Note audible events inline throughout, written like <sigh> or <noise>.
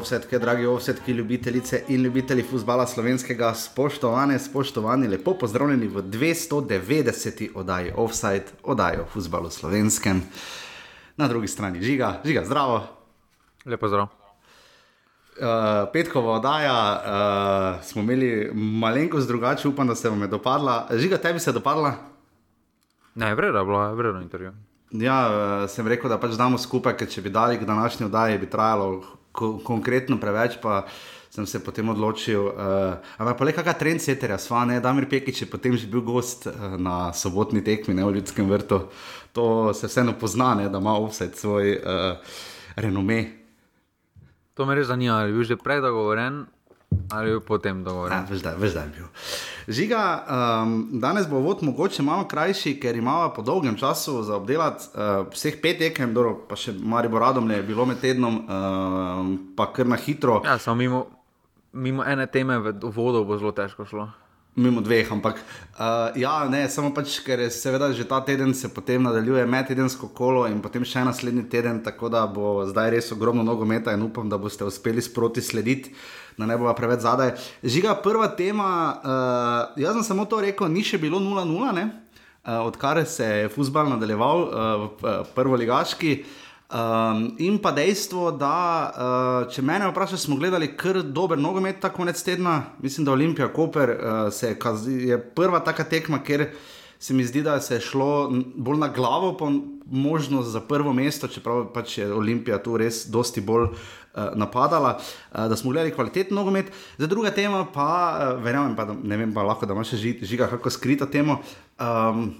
luda. Drage ovsetke, dragi ovsetki, ljubitelice in ljubitelji futbola slovenskega, spoštovane, spoštovani, lepo pozdravljeni v 290. oddaji Offside, oddaji o futbalu slovenskem. Na drugi strani žiga, žiga, zdravo. Lepo zdrav. Uh, petkova oddaja uh, smo imeli malenkost drugače, upam, da se vam je dopadla. Žiga, tebi se je dopadla? Ne, vredno je vredno je intervju. Ja, uh, sem rekel, da pač damo skupaj, ker če bi dali k današnji oddaji, bi trajalo ko konkretno preveč, pa sem se potem odločil. Uh, ampak pa le kakšna trend seterja, sva ne, Damir Pekič je potem že bil gost uh, na sobotni tekmi ne, v Ljudskem vrtu. To se vseeno pozna, ne, da ima vse svoj uh, renome. To me res zanima, ali je bil že prej dogovoren ali je potem dogovoren. Ja, veš, da, je bil. Žiga, um, danes bo vod mogoče malo krajši, ker imamo po dolgem času za obdelati uh, vseh pet tekem, dobro, pa še Marijo Radom je bilo med tednom, uh, pa kar na hitro. Ja, samo mimo, mimo ene teme v vodo bo zelo težko šlo. Mimo dveh, ampak uh, ja, ne, samo pač, ker je seveda že ta teden se potem nadaljuje medtedensko kolo in potem še naslednji teden, tako da bo zdaj res ogromno nogometa in upam, da boste uspeli sproti slediti, da ne bo preveč zadaj. Žiga, prva tema, uh, jaz sem samo to rekel, ni še bilo 0-0, uh, odkar se je futbal nadaljeval uh, v prvo ligaški. Um, in pa dejstvo, da uh, če me vprašaš, smo gledali kar dober nogomet ta konec tedna. Mislim, da Olimpija Koper uh, se je, je prva taka tekma, ker se mi zdi, da se je šlo bolj na glavo, pa možnost za prvo mesto, čeprav pač je Olimpija tu res dosti bolj uh, napadala, uh, da smo gledali kvaliteten nogomet. Za druga tema pa, uh, verjamem, pa, da, ne vem, pa lahko da imaš žiga, kako skrita tema. Um,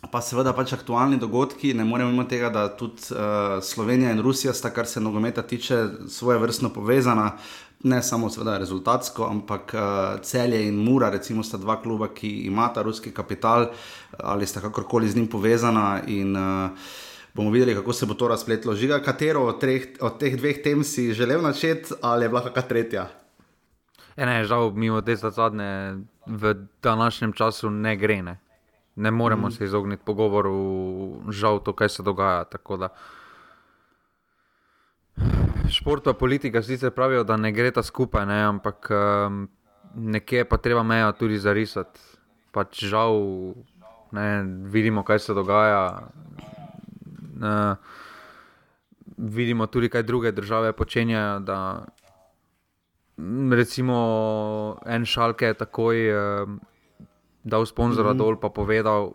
Pa seveda pač aktualni dogodki, ne moremo imeti tega, da tudi uh, Slovenija in Rusija sta, kar se nogometa tiče, svoje vrstno povezana, ne samo seveda rezultatsko, ampak uh, celje in mura, recimo sta dva kluba, ki imata ruski kapital ali sta kakorkoli z njim povezana in uh, bomo videli, kako se bo to razpletlo. Žiga, katero od, treh, od teh dveh tem si želel načeti ali je bila kakšna tretja? Ja, ne, žal, mimo te zadnje v današnjem času ne gre. Ne ne moremo mm. se izogniti pogovoru, žal to, kaj se dogaja. Šport in politika sicer pravijo, da ne gre ta skupaj, ne, ampak um, nekje pa treba mejo tudi zarisati. Pač žal ne, vidimo, kaj se dogaja. Uh, vidimo tudi, kaj druge države počenjajo. Da, recimo, en šalke je takoj. Uh, dal sponzorja mm -hmm. dol, pa povedal,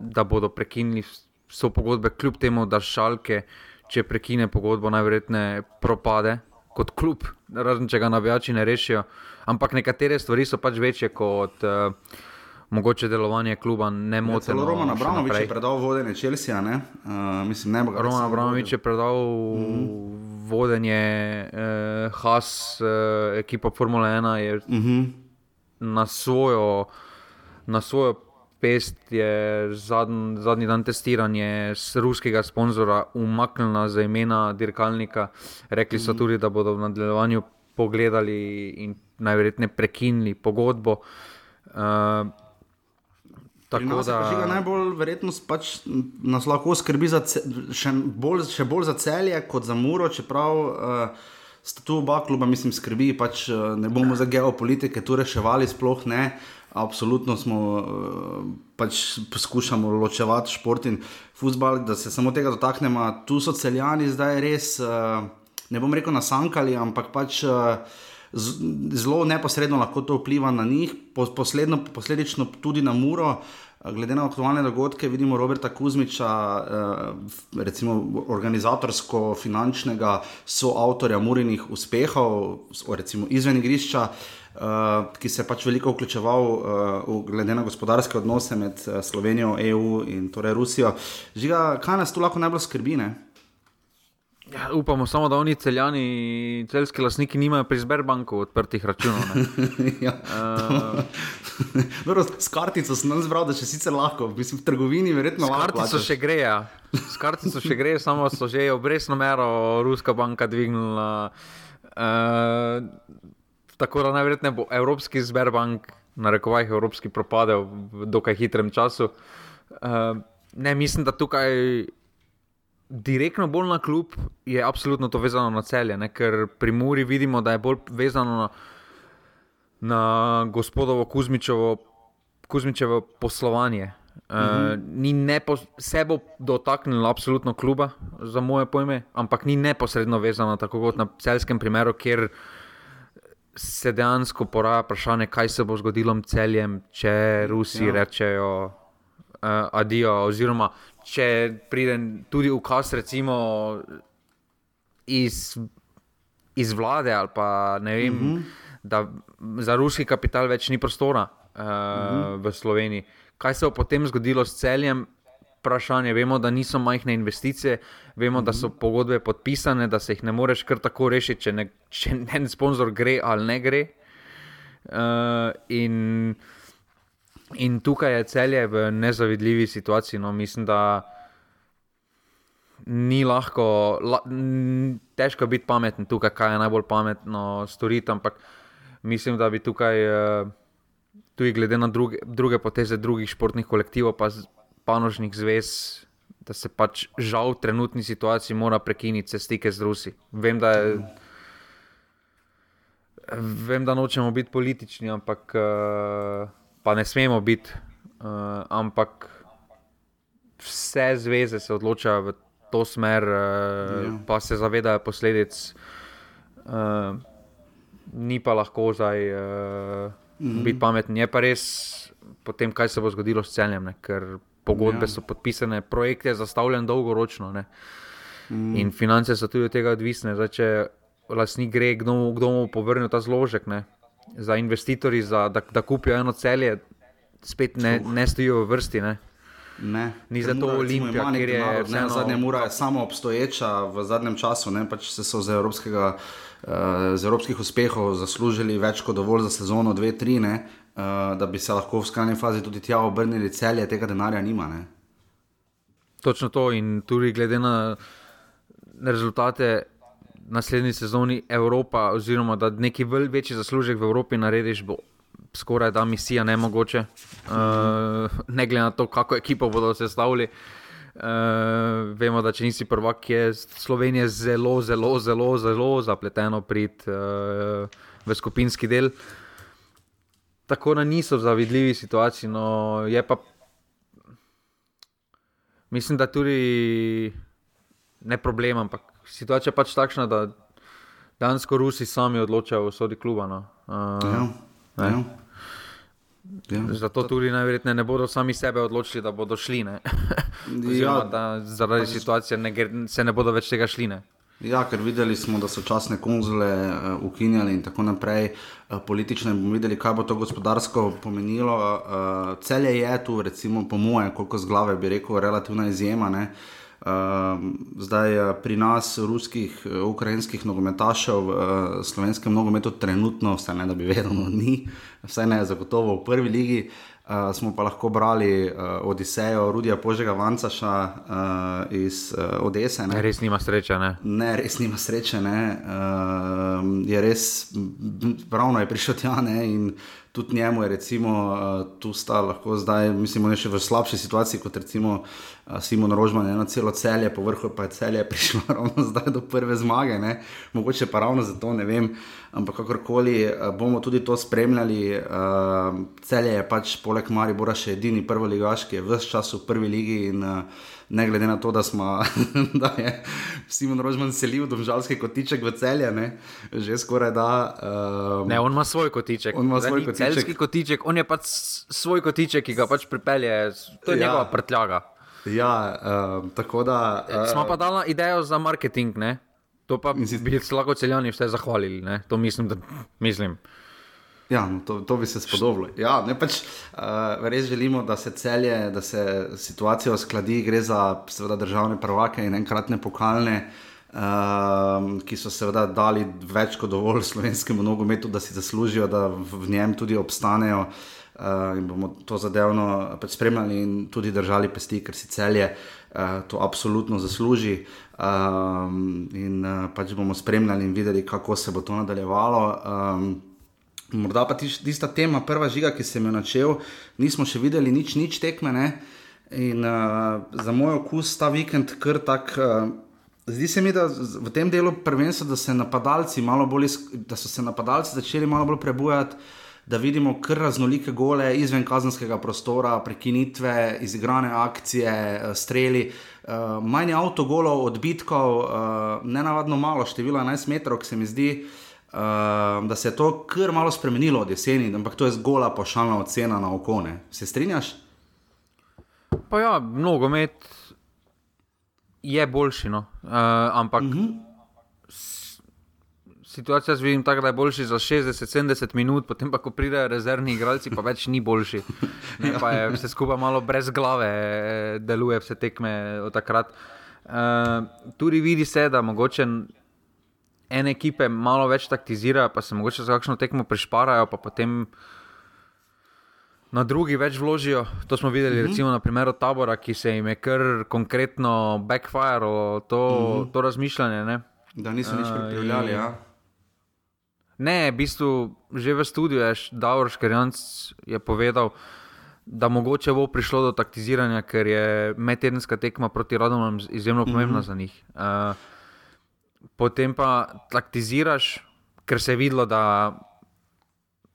da bodo prekinili vse pogodbe, kljub temu, da šalke, če prekine pogodbo, najverjetneje propade kot klub, razen če ga navijači ne rešijo. Ampak nekatere stvari so pač večje kot. Uh, Mogoče delovanje kluba ne moti. Zelo Roman Abramovič je predal vodenje Chelsea, ne? Uh, mislim, ne bo ga. Roman Abramovič je predal mm vodenje uh, Haas, uh, ekipa Formule 1 je mm -hmm. na svojo na svojo pest je zadnji, zadnji dan testiranja ruskega sponzorja umaknila za imena dirkalnika. Rekli so mhm. tudi, da bodo v nadaljevanju pogledali in najverjetneje prekinili pogodbo. Uh, Tako da je najbolj verjetno, da pač nas lahko skrbi za še bolj, še bolj za celje kot za muro, čeprav uh, sta tu oba kluba, mislim, skrbi, pač uh, ne bomo za geopolitike tu reševali, sploh ne. Uh, Absolutno smo eh, pač poskušali ločevati šport in futbol, da se samo tega dotaknemo. Tu so celjani zdaj res, eh, ne bom rekel, nasankali, ampak pač eh, zelo neposredno lahko to vpliva na njih, posledno, posledično tudi na muro. Glede na aktualne dogodke, vidimo Roberta Kuzmiča, recimo organizatorsko-finančnega soavtorja Murinih uspehov, recimo izven igrišča uh, ki se je pač veliko vključeval uh, glede na gospodarske odnose med uh, Slovenijo, EU in torej Rusijo. Žiga, kaj nas tu lahko najbolj skrbi? Ja, upamo samo, da oni celjani, celski lasniki nimajo pri Sberbanku odprtih računov. <laughs> ja, uh, s kartico sem nam zbral, da še sicer lahko, mislim, v trgovini verjetno lahko. S kartico še gre, ja. S kartico še gre, samo so že obrestno mero Ruska banka dvignila. Uh, tako da najverjetneje bo Evropski zberbank, na rekovajih Evropski, propadel v dokaj hitrem času. Uh, ne, mislim, da tukaj direktno bolj na klub, je absolutno to vezano na celje, ne? ker pri Muri vidimo, da je bolj vezano na, na gospodovo Kuzmičevo, Kuzmičevo poslovanje. Uh, ni po, se bo dotaknilo absolutno kluba, za moje pojme, ampak ni neposredno vezano, tako kot na celskem primeru, kjer se dejansko poraja vprašanje, kaj se bo zgodilo s celjem, če Rusi ja. rečejo uh, adijo, oziroma če pride tudi ukaz, recimo iz, iz vlade ali pa ne vem, mhm. -huh. da za ruski kapital več ni prostora uh, uh -huh. v Sloveniji. Kaj se bo potem zgodilo s celjem? Vprašanje. Vemo, da niso majhne investicije, vemo, da so mhm. pogodbe podpisane, da se jih ne moreš kar tako rešiti, če, ne, če en sponsor gre ali ne gre. Uh, in In tukaj je celje v nezavidljivi situaciji. No, mislim, da ni lahko, la, težko biti pameten tukaj, kaj je najbolj pametno storiti. Ampak mislim, da bi tukaj, eh, tudi glede na druge, druge poteze drugih športnih kolektivov, pa panožnih zvez, da se pač žal v trenutni situaciji mora prekiniti stike z Rusi. Vem, da je. Vem, da nočemo biti politični, ampak. Uh, pa ne smemo biti, uh, ampak vse zveze se odločajo v to smer, uh, ja. pa se zavedajo posledic. Uh, ni pa lahko zdaj uh, mm -hmm. biti pameten. Je pa res, potem, kaj se bo zgodilo s celjem, ne? ker pogodbe ja. so podpisane, projekt je zastavljen dolgoročno. Mm. In finance so tudi od tega odvisne. Zdaj, če lastnik gre, kdo, kdo mu povrne ta zložek. Ne? za investitorje, da, da kupijo eno celje, spet ne, ne stojijo v vrsti. Ne? Ne. Ni za to Olimpija, ki je vseeno... zadnja mura je samo obstoječa v zadnjem času, ne pač se so z, evropskega, uh, z evropskih uspehov zaslužili več kot dovolj za sezono 2-3, uh, eh, da bi se lahko v skrajni fazi tudi tja obrnili celje, tega denarja nima. Ne? Točno to in tudi glede na rezultate naslednji sezoni Evropa, oziroma da neki večji zaslužek v Evropi narediš, bo skoraj da misija ne mogoče. Uh, ne glede na to, kako ekipo bodo sestavili. Uh, vemo, da če nisi prvak, je Slovenija zelo, zelo, zelo, zelo zapleteno priti uh, v skupinski del. Tako da niso v zavidljivi situaciji. No, je pa, mislim, da tudi ne problem, ampak situacija pač takšna, da dansko Rusi sami odločajo o sodi kluba. No. Uh, ja, ja. Ja. Zato tudi najverjetneje ne bodo sami sebe odločili, da bodo šli. <laughs> ja, da zaradi pač, situacije ne, se ne bodo več tega šli. Ne. Ja, ker videli smo, da so časne konzule uh, ukinjali in tako naprej. Uh, politično bomo videli, kaj bo to gospodarsko pomenilo. Uh, celje je tu, recimo, po mojem, koliko z glave bi rekel, relativna izjema. Ehm, zdaj eh, pri nas, ruskih, eh, ukrajinskih nogometašev v uh, slovenskem nogometu, trenutno, vse ne da bi vedno <laughs> ni, vse ne je zagotovo v prvi ligi. Uh, smo pa lahko brali uh, Odisejo, Rudija Požega Vancaša uh, iz uh, Odese. Ne? Res nima sreče. Ne, ne res nima sreče. Uh, je res, pravno je prišel tja ne? in tudi njemu je, recimo, uh, tu sta lahko zdaj, mislim, še v slabši situaciji kot recimo uh, Simon Rožman, eno celo celje, po vrhu pa je celje <laughs> prišlo ravno zdaj do prve zmage, ne? mogoče pa ravno zato ne vem. Ampak kakorkoli uh, bomo tudi to spremljali, uh, celje je pač poleg Maribora še edini prvi ligaš, ki je vse čas v prvi ligi. In, uh, ne glede na to, da, smo, <laughs> da je Simon Rožman selil domžalski kotiček v celje, ne? že skoraj da. Um, ne, on ima svoj kotiček. On ima svoj kotiček. Celski kotiček, on je pač svoj kotiček, ki ga pač pripelje, to je ja. njegova prtljaga. Ja, um, tako da. Uh, smo pa dali idejo za marketing, ne? To pa bi se lahko celjani vse zahvalili, ne? To mislim, da mislim. Ja, no, to, to bi se spodobilo. Ja, pač, uh, res želimo, da se celje, da se situacija uskladi, gre za seveda, državne prvake in enkratne pokalne, uh, ki so seveda dali več kot dovolj slovenskemu nogometu, da si zaslužijo, da v, njem tudi obstanejo. Uh, in bomo to zadevno pač spremljali in tudi držali pesti, ker si celje uh, to absolutno zasluži. Um, in uh, pač bomo spremljali in videli, kako se bo to nadaljevalo. Um, Morda pa tista tema, prva žiga, ki sem jo načel, nismo še videli nič, nič tekme. Ne? In uh, za moj okus ta vikend kar tak. Uh, Zdi se mi, da v tem delu prvenstva, da, se bolj, da so se napadalci začeli malo bolj prebujati, da vidimo kar raznolike gole izven kazenskega prostora, prekinitve, izigrane akcije, streli. Uh, manj avtogolov, odbitkov, uh, ne navadno malo, število 11 metrov, ki se mi zdi, uh, da se je to kar malo spremenilo od jeseni, ampak to je zgola pošaljna ocena na okone. Se strinjaš? Pa ja, mnogo med je boljši, no. uh, ampak uh mhm. -huh. situacija jaz vidim tako, da je boljši za 60-70 minut, potem pa, ko pridejo rezervni igralci, pa več ni boljši. Ne, pa je vse skupaj malo brez glave, deluje vse tekme od takrat. Uh, tudi vidi se, da mogoče. Ene ekipe malo več taktizirajo, pa se morda za kakšno tekmo prišparajo, pa potem na drugi več vložijo. To smo videli, mhm. -huh. recimo, na primeru tabora, ki se jim je kar konkretno backfire, to, mhm. -huh. to razmišljanje. Ne? Da niso nič pripravljali. Uh, ne, v bistvu že v studiu je Davor Škarjanc povedal. Da mogoče bo prišlo do taktiziranja, ker je medtedenska tekma proti Radomom izjemno pomembna mm -hmm. za njih. Uh, potem pa taktiziraš, ker se je videlo, da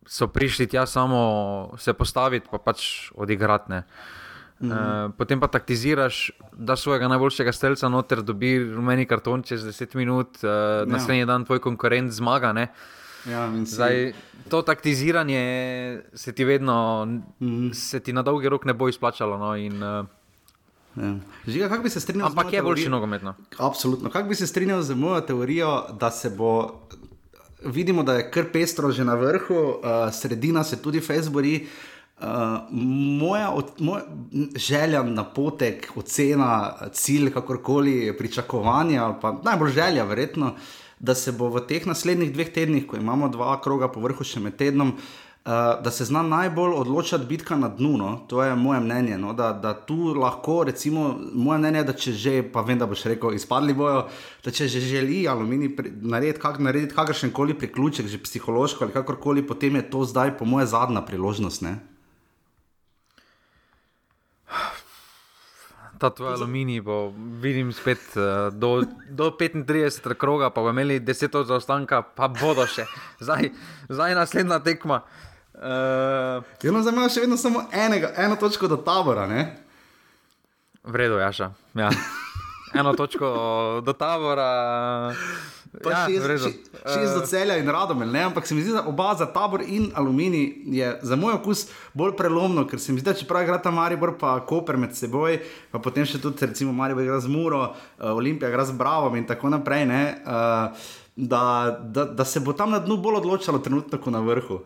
so prišli tja samo se postaviti, pa pač odigrati. Mm -hmm. uh, potem pa taktiziraš, da svojega najboljšega streljca noter dobi rumeni karton čez 10 minut, uh, ja. naslednji dan tvoj konkurent zmaga. Ja, Zdaj, to taktiziranje se ti vedno, mm -hmm. se ti na dolgi rok ne bo izplačalo. No, in, uh, Ja. Žiga, kako bi se strinjal Ampak je boljši nogometno. Absolutno. Kako bi se strinjal z mojo teorijo, da se bo vidimo, da je kar pestro že na vrhu, uh, sredina se tudi Facebooki. Uh, moja, od, moja želja, napotek, ocena, cilj, kakorkoli, pričakovanje, ali pa najbolj želja, verjetno, da se bo v teh naslednjih dveh tednih, ko imamo dva kroga po vrhu še med tednom, uh, Uh, da se zna najbolj odločiti bitka na dnu. No? To je moje mnenje. No? Da, da tu lahko, recimo, moje mnenje je, da če že, pa vem, da boš rekel, izpadli bojo, da če že želi aluminij narediti, kak, narediti kakršen koli priključek, že psihološko ali kakorkoli, potem je to zdaj, po moje, zadnja priložnost. Ne? Ta tvoj aluminij bo, vidim, spet uh, do, do 35 kroga, pa bomo imeli 10 zaostanka, pa bodo še. Zdaj, zdaj naslednja tekma. Uh, ja, no, zdaj imaš še vedno samo enega, eno točko do tabora. Ne? Vredo, jaša. Ja. <laughs> Eno točko do tabora. Ja, šest, šest do celja in radom, ampak se mi zdi, da oba za tabor in aluminij je za moj okus bolj prelomno, ker se mi zdi, da če pravi igrata Maribor pa Koper med seboj, pa potem še tudi recimo Maribor igra z Muro, uh, Olimpija igra z Bravo in tako naprej, uh, da, da, da se bo tam na dnu bolj odločalo trenutno, ko na vrhu.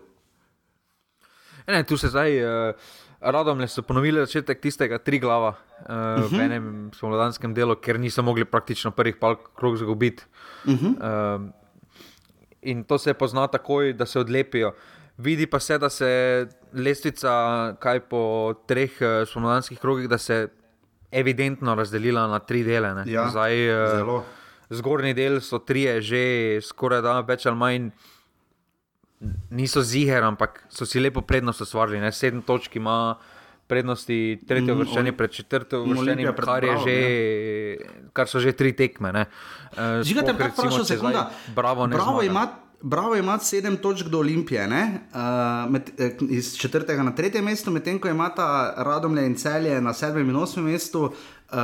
Ne, tu se zdaj, uh, radom le so ponovili začetek tistega tri glava uh, uh -huh. v mhm. enem spomladanskem delu, ker niso mogli praktično prvih pal krog zgubiti. Uh -huh. uh, in to se pozna takoj, da se odlepijo. Vidi pa se, da se lestvica, kaj po treh uh, spomladanskih krogih, da se je evidentno razdelila na tri dele. Ja, zdaj, uh, zgornji del so tri, že skoraj da več ali manj niso ziger, ampak so si lepo prednost ustvarili. Ne? Sedem točk ima prednosti, tretje mm, vrščenje pred četrto vrščenje, kar, kar so že tri tekme. Žigate, uh, kako rečemo, sekunda. Bravo, bravo ima. Bravo ima sedem točk do Olimpije, uh, med, eh, iz četrtega na tretje mesto, medtem ko imata Radomlje in Celje na sedmem in osmem mestu, uh,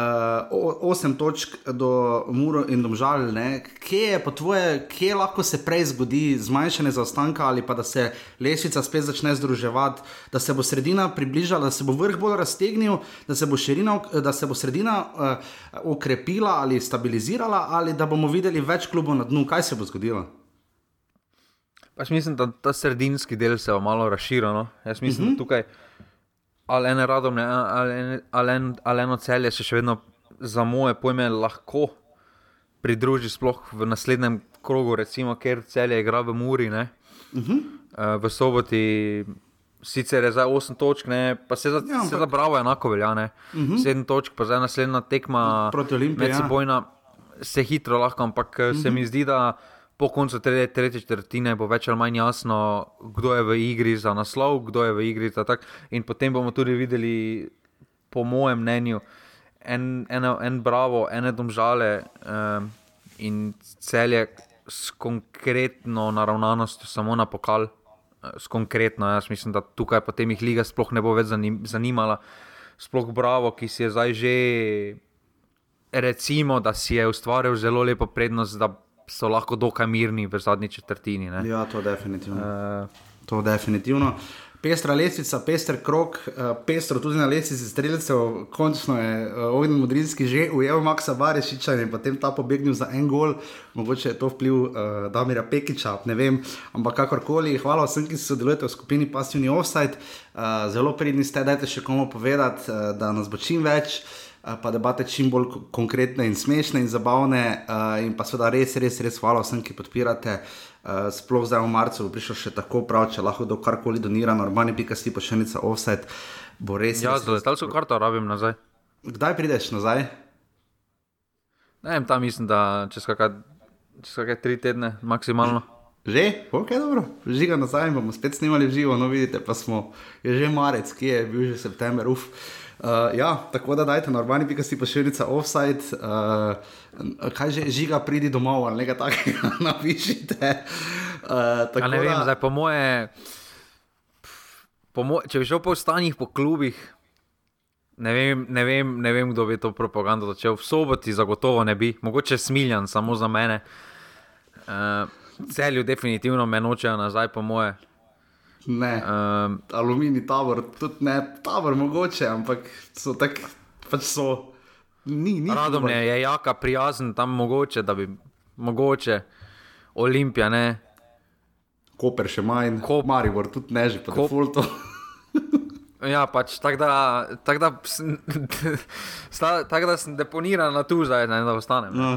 osem točk do Muro in Domžal. Kje je po tvoje, kje lahko se prej zgodi zmanjšanje zaostanka ali pa da se lesica spet začne združevati, da se bo sredina približala, da se bo vrh bolj raztegnil, da se bo, širina, da se bo sredina uh, okrepila ali stabilizirala, ali da bomo videli več klubov na dnu, kaj se bo zgodilo. Pač mislim, da ta sredinski del se bo malo razširil. No? Jaz mislim, uh -huh. da mhm. tukaj ali eno radom, ali eno celje se še vedno za moje pojme lahko pridruži, sploh v naslednjem krogu, recimo, ker celje igra v Muri, uh -huh. uh, v soboti. Sicer je za 8 točk, ne, pa se za, ja, za bravo enako velja. Uh -huh. 7 točk, pa zdaj naslednja tekma proti Olimpiji. Medsebojna ja. se hitro lahko, ampak uh eh, -huh. se mi zdi, da po koncu tretje, tretje četrtine bo več ali manj jasno, kdo je v igri za naslov, kdo je v igri za tak. In potem bomo tudi videli po mojem mnenju, en, en, en bravo, ene domžale um, in celje s konkretno naravnanostjo, samo na pokal. S konkretno, jaz mislim, da tukaj potem jih liga sploh ne bo več zanimala. Sploh Bravo, ki si je zdaj že, recimo, da si je ustvaril zelo lepo prednost, da so lahko dokaj mirni v zadnji četrtini. Ne? Ja, to definitivno. Uh, to definitivno pestra lestica, pester krok, uh, pestro tudi na lesici streljcev, končno je uh, Ognjen Modrinski že ujel Maksa Barešiča in potem ta pobegnil za en gol, mogoče je to vpliv uh, Damira Pekiča, ne vem, ampak kakorkoli, hvala vsem, ki sodelujete v skupini Passivni Offside, uh, zelo pridni ste, dajte še komu povedati, uh, da nas bo čim več. Pa debate čim bolj konkretne in smešne in zabavne, uh, in pa seveda res, res, res hvala vsem, ki podpirate uh, sploh zdaj v marcu, prišel še tako prav, če lahko do karkoli donira, normalni pika si pošiljnica offset, bo res. Ja, za letalsko karto rabim nazaj. Kdaj prideš nazaj? Ne vem, tam mislim, da čez kakšne tri tedne, maksimalno. Že, ok, dobro, žiga nazaj, bomo spet snimali živo, no vidite, pa smo, je že marec, ki je bil že september, uf. Uh, ja, tako da dajte normalni pika si pošiljnica offset. Uh, kaj že žiga, pridi domov ali nekaj takega, <laughs> napišite. Uh, ne vem, da... zdaj po moje, po moje, če bi šel po stanjih, po klubih. Ne vem, ne, vem, ne vem, kdo bi to propagando začel. V soboti zagotovo ne bi, mogoče smiljan, samo za mene. Uh, celju definitivno me nočejo nazaj, po moje. Ne, um, aluminij, tabor, tudi ne, tabor mogoče, ampak so tako, pač so. Ni, ni Radom je, je jaka, prijazen tam mogoče, da bi mogoče Olimpija, ne. Koper še manj, Kop... Maribor tudi ne že po Kop... defaultu. <laughs> ja, pač tako da, tak da, <laughs> tak da sem deponiran na tu zdaj, ne, da ostanem. No.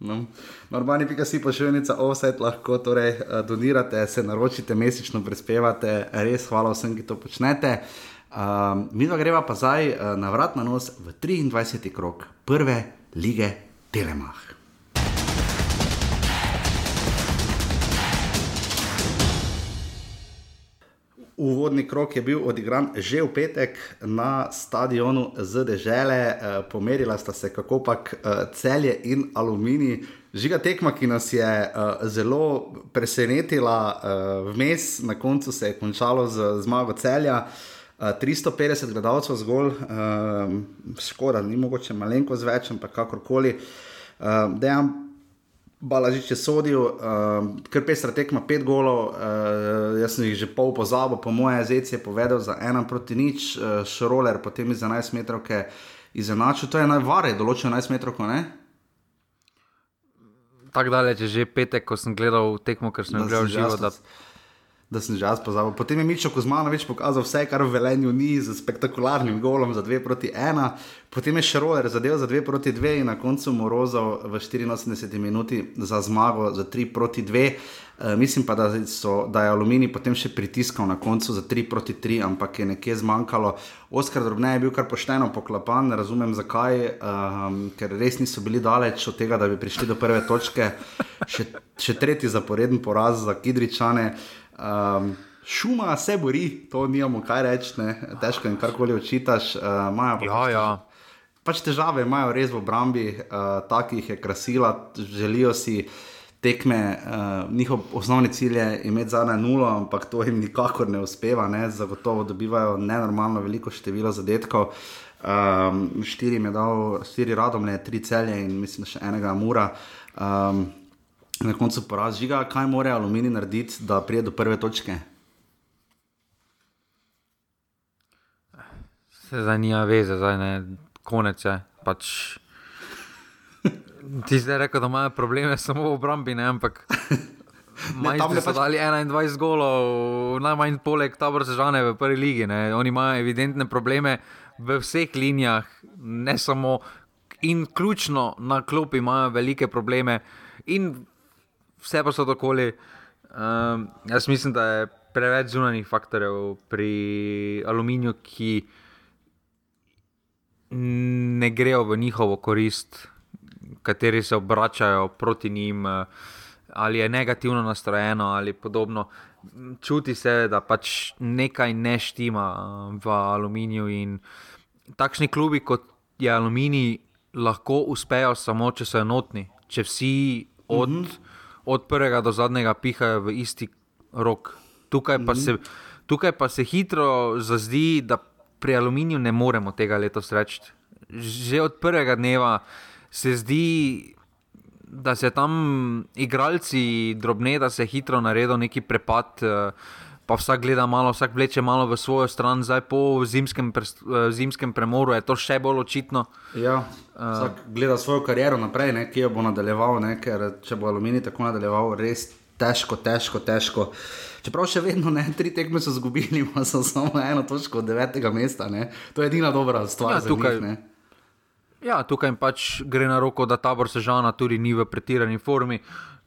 No. Normalni pika si pa še enica offset, lahko torej uh, donirate, se naročite, mesečno prispevate, res hvala vsem, ki to počnete. Uh, mi pa greva pa zdaj uh, na vrat na nos v 23. krok prve lige Telemach. Uvodni krok je bil odigran že v petek na stadionu ZDŽele, uh, pomerila sta se kako pač uh, celje in aluminij. Žiga tekma, ki nas je uh, zelo presenetila, uh, vmes na koncu se je končalo z zmago celja. Uh, 350 eh, gledalcev zgolj, uh, škoda, ni mogoče malenkost več, ampak kakorkoli. Uh, Dejan Balažič je sodil, uh, ker pestra tekma pet golov, uh, jaz sem jih že pol pozabil, po moje zec je povedal za ena proti nič, uh, šroler potem iz 11 metrov, ki je izenačil, to je najvarej, določen 11 metrov, ne? Tako daleč je že petek, ko sem gledal tekmo, ker sem gledal živo. Da da sem že jaz pozabil. Potem je Mičo Kozmanovič pokazal vse, kar v Velenju ni, z spektakularnim golom za 2 proti 1, potem je Šroler zadev za 2 proti 2 in na koncu Morozov v 84 minuti za zmago za 3 proti 2. Uh, eh, mislim pa, da, so, da je Aluminij potem še pritiskal na koncu za 3 proti 3, ampak je nekje zmanjkalo. Oskar Drobne je bil kar pošteno poklapan, ne razumem zakaj, um, ker res niso bili daleč od tega, da bi prišli do prve točke. Še, še tretji zaporedni poraz za Kidričane. Um, šuma se bori, to nimamo kaj reči, težko jim karkoli očitaš. Uh, pač, ja, ja. pač težave imajo res v obrambi, uh, takih je krasila, želijo si tekme, uh, njihov osnovni cilj je imeti zadnje nulo, ampak to jim nikakor ne uspeva, ne? zagotovo dobivajo nenormalno veliko število zadetkov. Um, štiri je dal, štiri radomne, tri celje in mislim, še enega mura. Um, na koncu poraz, žiga, kaj mora aluminij narediti, da pride do prve točke? Se za njima veze, zdaj ne, konec je. Pač... Ti zdaj rekel, da imajo probleme samo v obrambi, ne, ampak. <laughs> Majhni so pač... dali 21 golov, najmanj poleg tabor sežane v prvi ligi. Ne. Oni imajo evidentne probleme v vseh linijah, ne samo in ključno na klopi imajo velike probleme. In vse pa so takoli. Um, jaz mislim, da je preveč zunanjih faktorjev pri aluminiju, ki ne grejo v njihovo korist, kateri se obračajo proti njim, ali je negativno nastrojeno ali podobno. Čuti se, da pač nekaj ne štima v aluminiju in takšni klubi kot je Aluminij lahko uspejo samo, če so enotni, če vsi od, mm -hmm. Od prvega do zadnjega pihajo v isti rok. Tukaj pa, mm -hmm. se, tukaj pa se hitro zazdi, da pri Aluminiju ne moremo tega letos reči. Že od prvega dneva se zdi, da se tam igralci drobne, da se hitro naredijo neki prepad. Uh, pa vsak gleda malo, vsak vleče malo v svojo stran, zdaj po zimskem, pre, eh, zimskem premoru je to še bolj očitno. Ja, vsak uh, gleda svojo kariero naprej, ne, ki jo bo nadaljeval, ne, ker če bo aluminij tako nadaljeval, res težko, težko, težko. Čeprav še vedno ne, tri tekme so izgubili, <laughs> ima samo eno točko od devetega mesta. Ne. To je edina dobra stvar. Ja, tukaj, njih, ja, tukaj pač gre na roko, da tabor sežana tudi ni v pretirani formi.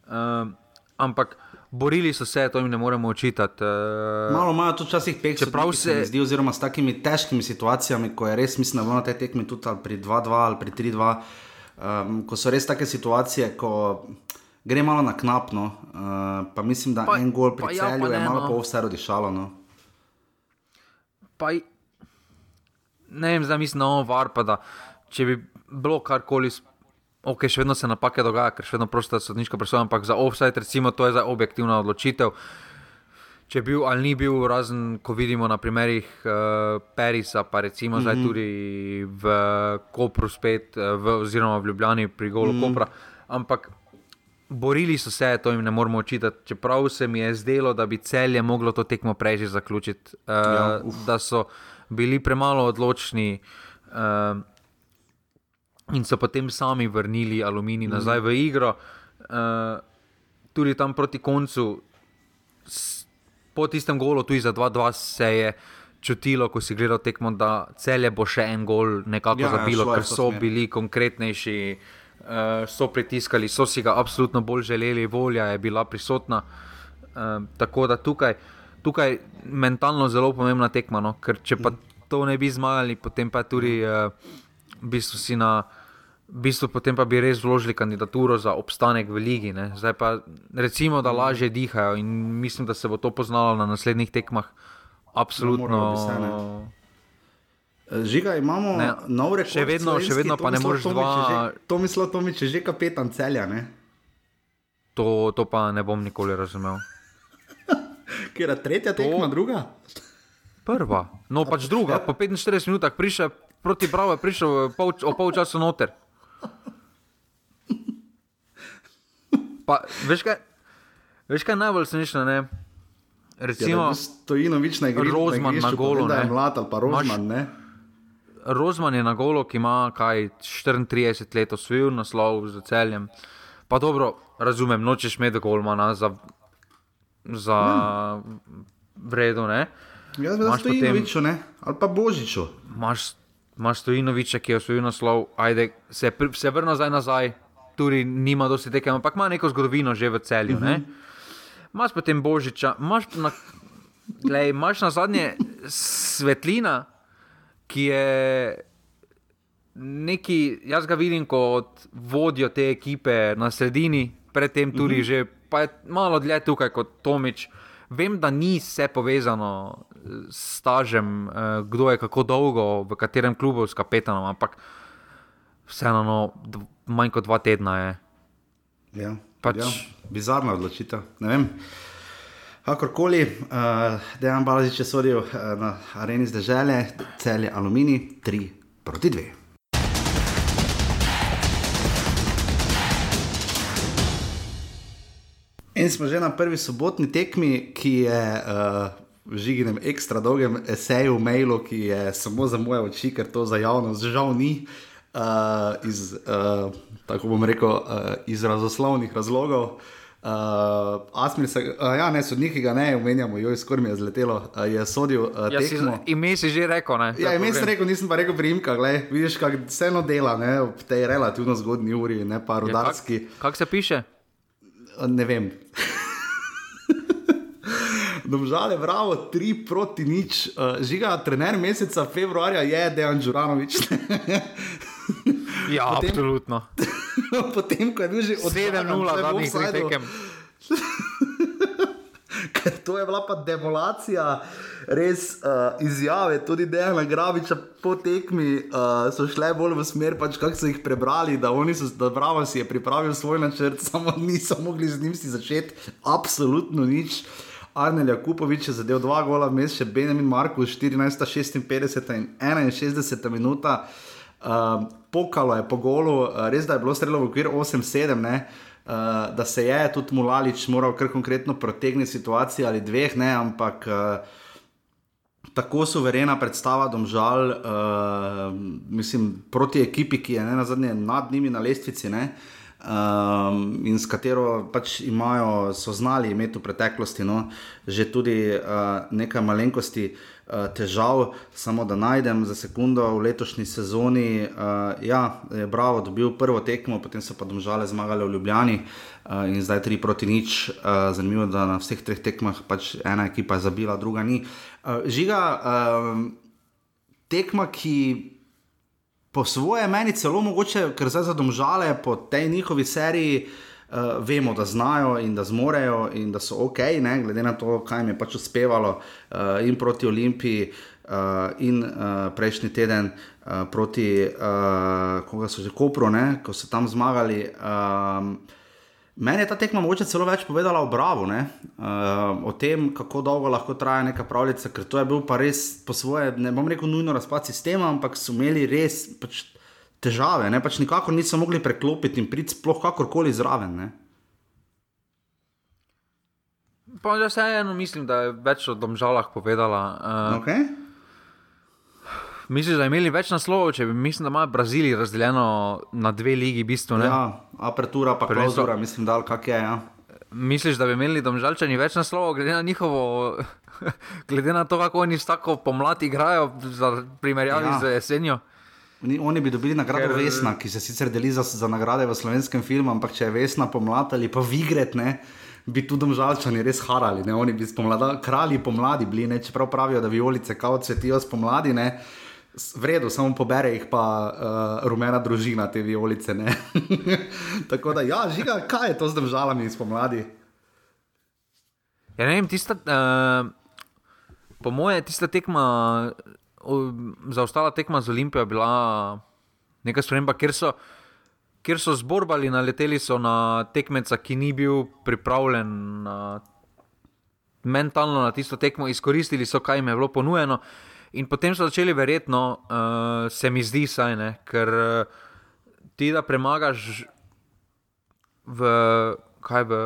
Uh, ampak borili so se, to jim ne moremo očitati. Uh, Malo imajo tudi včasih pek, čeprav se zdi, oziroma s takimi težkimi situacijami, ko je res, mislim, da bomo na tej tekmi tudi ali pri 2-2 ali pri 3-2, um, ehm, ko so res take situacije, ko gre malo na knapno, uh, pa mislim, da pa, en gol pri ja, celju ja, je malo no. po vse rodišalo. No. Pa, ne vem, zdaj mislim, je var, pa da če bi bilo karkoli ok, še vedno se napake dogaja, ker še vedno prosta sodniška presoja, ampak za offside, recimo, to je za objektivna odločitev. Če je bil ali ni bil, razen ko vidimo na primerih uh, Perisa, pa recimo mm -hmm. zdaj mhm. tudi v Kopru, spet, uh, v, oziroma v Ljubljani pri Golu mm -hmm. Kopra. Ampak borili so se, to jim ne moramo očitati. Čeprav se mi je zdelo, da bi celje moglo to tekmo prej že zaključiti, uh, ja, da so bili premalo odločni. Uh, in so potem sami vrnili aluminij mm. nazaj v igro. Uh, tudi tam proti koncu, po tistem golu, tudi za 2-2 se je čutilo, ko si gledal tekmo, da celje bo še en gol nekako ja, ja zabilo, ker so bili konkretnejši, uh, so pritiskali, so si ga absolutno bolj želeli, volja je bila prisotna. Uh, tako da tukaj, tukaj mentalno zelo pomembna tekma, no? ker če pa mm. to ne bi zmagali, potem pa tudi uh, v bistvu si na v bistvu potem pa bi res vložili kandidaturo za obstanek v ligi. Ne. Zdaj pa recimo, da lažje dihajo in mislim, da se bo to poznalo na naslednjih tekmah. Absolutno. Žiga, imamo ne, nov rekord. Še vedno, še vedno pa ne moreš dva. To mislo, to mi če že kapetan celja. Ne? To, to pa ne bom nikoli razumel. <laughs> Ker je tretja tekma, to... druga? Prva, no pač druga, po 45 minutah prišel proti Bravo, prišel pol, o pol časa noter. Pa, veš, kaj, veš, kaj najbolj smešno je? Recimo, ja, Stojinovič na igrišču. Rozman na, na golo. Ne, mlad ali pa Rozman. Ne? Rozman je na golo, ki ima kaj 34 let osvojil naslov z celjem. Pa dobro, razumem, nočeš imeti golmana za, za hmm. vredo. Jaz bi rekel, Stojinoviču, ne? ali pa Božiču. Imaš, Stojinoviča, ki je osvojil naslov, ajde, se, se vrna zdaj nazaj tudi nima dosti tekem, ampak ima neko zgodovino že v celju. Uh -huh. Imáš potem božiča, imaš na, glej, imaš na zadnje svetlina, ki je neki, jaz ga vidim kot vodjo te ekipe na sredini, predtem tudi uh -huh. že, pa je malo dlje tukaj kot Tomič. Vem, da ni vse povezano s stažem, eh, kdo je kako dolgo, v katerem klubu s kapetanom, ampak vseeno. No, manj kot dva tedna je. Ja, pač... ja, bizarna odločitev. Kakorkoli, uh, dejan Balažič je sodil uh, na areni zdržele, cel je aluminij, 3 proti 2. In smo že na prvi sobotni tekmi, ki je uh, v žiginem ekstra dolgem eseju, mailu, ki je samo za moje oči, ker to za javnost žal ni. Uh, uh, iz, uh, tako bom rekel, uh, iz razoslovnih razlogov. Uh, Asmir, se, uh, ja, ne, sodniki ga ne omenjamo, jo je skoraj mi je zletelo, uh, je sodil. Uh, ja, si, ime si že rekel, ne? Ja, ime si rekel, nisem pa rekel primka, gledaj, vidiš, kako vseeno dela, ne, v tej relativno zgodni uri, ne pa rudarski. Ja, kako kak se piše? Uh, ne vem. <laughs> Domžale, bravo, tri proti nič. Uh, žiga, trener meseca februarja je Dejan Đuranovič. <laughs> Ja, potem, absolutno. <laughs> Potem, ko je bil že od 7-0 zadnjih tekem. <laughs> ker to je bila pa demolacija, res uh, izjave, tudi Dejana Graviča po tekmi uh, so šle bolj v smer, pač kako so jih prebrali, da oni so, da Bravo si je pripravil svoj načrt, <laughs> samo niso mogli z njim si začeti, absolutno nič. Arnel Jakupovič je zadev dva gola, vmes še Benjamin Markus, 14, 56 in 61 minuta. Uh, pokalo je po golu, uh, res da je bilo streljeno v okvir 8-7, uh, da se je tudi Mulalič moral kar konkretno protegniti situacijo ali dveh, ne, ampak uh, tako suverena predstava, domžal, uh, mislim, proti ekipi, ki je ne, na zadnje nad njimi na lestvici. Ne, Um, in s katero pač imajo, so znali imeti v preteklosti, no, že tudi uh, nekaj malenkosti uh, Eh, težav, samo da najdem za sekundo v letošnji sezoni. Uh, ja, je Bravo dobil prvo tekmo, potem so pa domžale zmagale v Ljubljani uh, in zdaj tri proti nič. Uh, zanimivo, da na vseh treh tekmah pač ena ekipa je zabila, druga ni. Uh, žiga, uh, tekma, ki. Po svoje meni celo mogoče, ker zdaj za domžale po tej njihovi seriji uh, uh, vemo, da znajo in da zmorejo in da so ok, ne, glede na to, kaj jim je pač uspevalo uh, in proti Olimpiji. Uh, in uh, prejšnji teden uh, proti, uh, koga so že Kopro, ne, ko so tam zmagali. Um, meni je ta tekma mogoče celo več povedala o Bravo, uh, o tem, kako dolgo lahko traja neka pravljica, ker to je bil pa res po svoje, ne bom rekel, nujno razpad sistema, ampak so imeli res. Pač, težave, ne? pač nikakor niso mogli preklopiti in priti sploh kakorkoli zraven. Ne? Pa že vseeno mislim, da je več o domžalah povedala. Uh, okay. Misliš, da je imeli več naslovov, če bi mislim, da ima Brazilija razdeljeno na dve ligi, bistvo, ja, apertura, pa klauzura, mislim, da kak je. Ja. Misliš, da bi imeli domžalčani več naslovov, glede na njihovo, <laughs> glede na to, kako oni tako pomladi igrajo, v primerjavi ja. z jesenjo? Oni bi dobili nagrado Ker... Vesna, ki se sicer deli za, za nagrade v slovenskem filmu, ampak če je Vesna pomlad ali pa Vigret, ne, bi tudi domžalčani res harali. Ne. Oni bi spomlada, kralji pomladi bili, ne, čeprav pravijo, da violice kao cvetijo spomladi. Ne. V redu, samo pobere jih pa uh, rumena družina te violice. <laughs> Tako da, ja, žiga, kaj je to z državami spomladi? Ja, ne vem, tista, uh, po moje, tista tekma za ostala tekma z Olimpijo bila neka sprememba, ker so, ker so zborbali, naleteli so na tekmeca, ki ni bil pripravljen na, mentalno na tisto tekmo, izkoristili so, kaj jim je bilo ponujeno. In potem so začeli verjetno, uh, se mi zdi, saj ne, ker uh, ti da premagaš v, kaj, v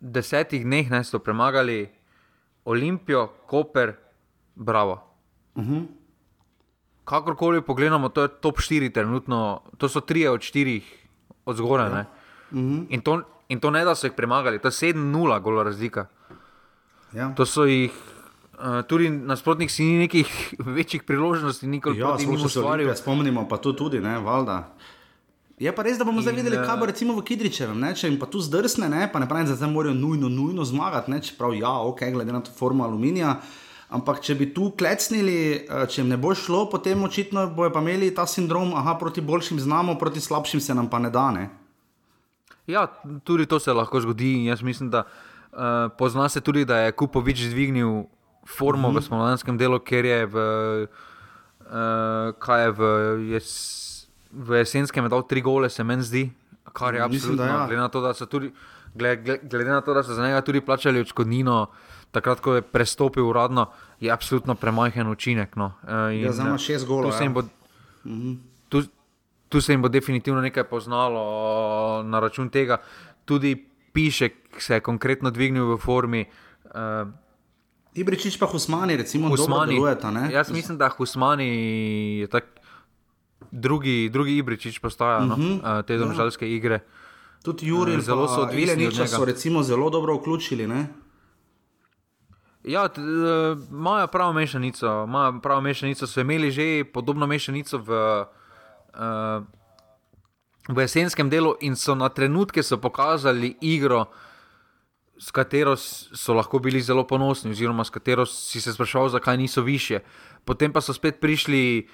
desetih dneh, ne so premagali Olimpijo, Koper, Bravo. Uh mhm. -huh. Kakorkoli pogledamo, to je top 4, trenutno, to so 3 od 4 od zgoraj. Uh -huh. in, in to ne da so jih premagali, to je 7-0, gola razlika. Ja. To so jih. Uh, tudi nasprotnik si ni nekih <laughs> večjih priložnosti, nikoli ja, ni ustvaril. Spomnimo pa to tudi, ne, valjda. Je pa res, da bomo zdaj videli, kaj bo recimo v Kidričevem, če jim pa tu zdrsne, ne, pa ne pravim, da zdaj morajo nujno, nujno zmagati, čeprav ja, ok, glede na to formo aluminija. Uh, Ampak, če bi tu klecnili, eh, če jim ne bo šlo, potem očitno bojo pa imeli ta sindrom, da proti boljšim znamo, proti slabšim se nam pa ne da. Ne? Ja, tudi to se lahko zgodi. Jaz mislim, da uh, pozna se tudi, da je Kupovič dvignil formo uh -huh. v spomladanskem delu, ker je v, uh, je v, jes, v jesenskem dal tri gole, se meni zdi, kar je absolutno. Ja. Glede, na to, glede, glede na to, da so za njega tudi plačali odškodnino. Uh, takrat, ko je prestopil uradno, je absolutno premajhen učinek. No. E, in, ja, za šest golov. Tu, ja. mhm. tu, tu se jim bo definitivno nekaj poznalo na račun tega. Tudi piše, ki se je konkretno dvignil v formi. Uh, Ibričič pa Husmani, recimo, Husmani. Delujeta, Jaz mislim, da Husmani je tak. Drugi, drugi Ibričič postaja uh -huh. no, te domžalske ja. igre. Tudi Juri, zelo so odvisni. So recimo zelo dobro vključili. Ne? Ja, eh, imajo pravo mešanico, imajo pravo mešanico, so imeli že podobno mešanico v, uh, v jesenskem delu in so na trenutke so pokazali igro, s katero so lahko bili zelo ponosni, oziroma s katero si se sprašval, zakaj niso više. Potem pa so spet prišli,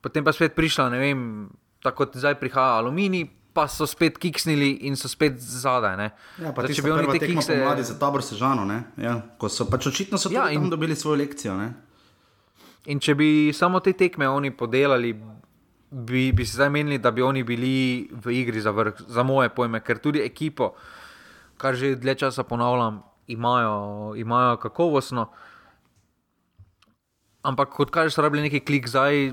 potem pa spet prišla, ne vem, tako kot zdaj prihaja Aluminij, pa so spet kiksnili in so spet zadaj. Ne? Ja, Zdaj, če bi oni te kikse... pomladi za tabor sežano, ne? Ja, ko so pač očitno so ja, in... dobili svojo lekcijo, ne? In če bi samo te tekme oni podelali, bi, bi se zdaj menili, da bi oni bili v igri za vrh, za moje pojme, ker tudi ekipo, kar že dlje časa ponavljam, imajo, imajo kakovostno. Ampak kot kažeš, rabili neki klik zdaj.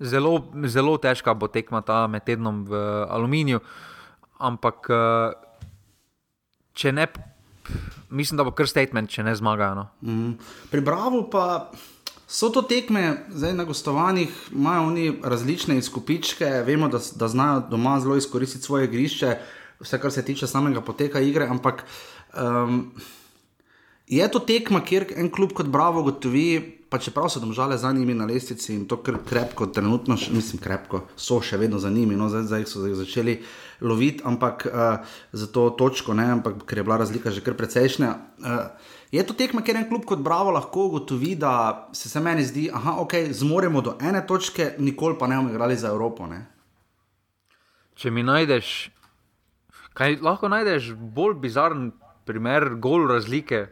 Zelo, zelo težka bo tekma ta med tednom v aluminiju, ampak če ne, mislim, da bo kar statement, če ne zmagajo. No. Mm. Pri Bravo pa so to tekme, zdaj na gostovanjih imajo oni različne izkupičke, vemo, da, da znajo doma zelo izkoristiti svoje igrišče, vse kar se tiče samega poteka igre, ampak. Um, Je to tekma, kjer en klub kot Bravo gotovi, pa čeprav so domžale za njimi na lestvici in to kar krepko, trenutno, mislim, krepko, so še vedno za njimi, no zdaj, zdaj so jih začeli loviti, ampak uh, za to točko, ne, ampak ker je bila razlika že kar precejšnja. Uh, je to tekma, kjer en klub kot Bravo lahko gotovi, da se, se meni zdi, da okay, zmoremo do ene točke, nikoli pa ne bomo igrali za Evropo. Ne. Če mi najdeš, kaj lahko najdeš bolj bizaren primer, gol razlike.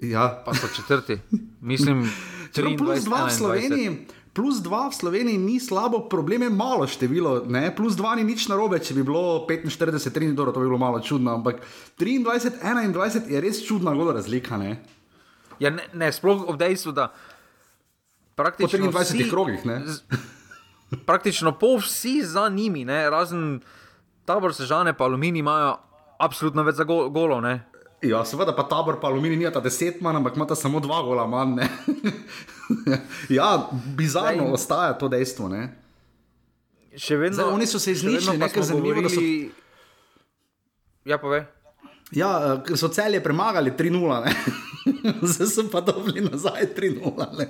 Ja. Pa so četrti. Mislim, <laughs> je plus dva v Sloveniji. Plus dva v Sloveniji ni slabo, problem je malo število. Ne? Plus dva ni nič narobe, če bi bilo 45, 3, dobro, to bi bilo malo čudno. Ampak 23, 21 je res čudna gola razlika. Ne? Ja, ne, ne, sploh ob dejstvu, da praktično. Po 23 vsi, krogih. Z, praktično pol vsi za njimi, ne? razen tabor sežane, pa aluminij imajo absolutno več za go, golo. Ne? Ja, seveda pa tabor, pa aluminij, ni ta deset manj, ampak ima ta samo dva gola manj. <laughs> ja, bizarno Zdaj, ostaja to dejstvo. Ne? Še vedno. Zdaj, oni so se izničili, nekaj zanimivo. So... Ja, pove. Ja, ker so celje premagali 3-0. <laughs> Zdaj so pa dobili nazaj 3-0.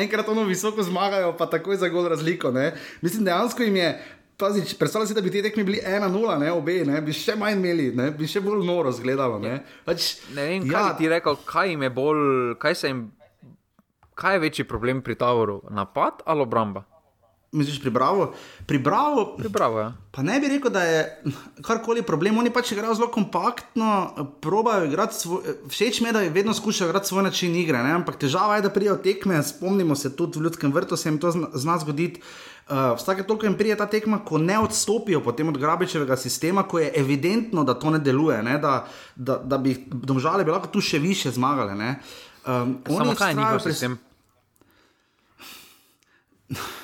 Enkrat ono visoko zmagajo, pa takoj za gol razliko. Ne? Mislim, dejansko jim je Predstavljaj si, da bi te tekme bili 1-0, ne obe, ne? bi še manj imeli, ne? bi še bolj noro izgledalo. Ne? Pač, ne vem, ja. kaj ti rekel, kaj jim je bolj, kaj, jim, kaj je večji problem pri Tavoru, napad ali obramba? Misliš, pri Bravo? Pri Bravo, pri Bravo ja. Pa ne bi rekel, da je karkoli problem. Oni pač igrajo zelo kompaktno, probajo igrati svoj. Všeč mi je, da vedno skušajo igrati svoj način igre. Ne? Ampak težava je, da prijajo tekme. Spomnimo se tudi v ljudskem vrtu, se jim to zna zgoditi. Uh, vsake toliko jim pride ta tekma, ko ne odstopijo od grabičevega sistema, ko je evidentno, da to ne deluje, ne? Da, da, da bi domžale bi lahko tu še više zmagale. Um, Samo kaj je njihov sistem? <laughs> <laughs>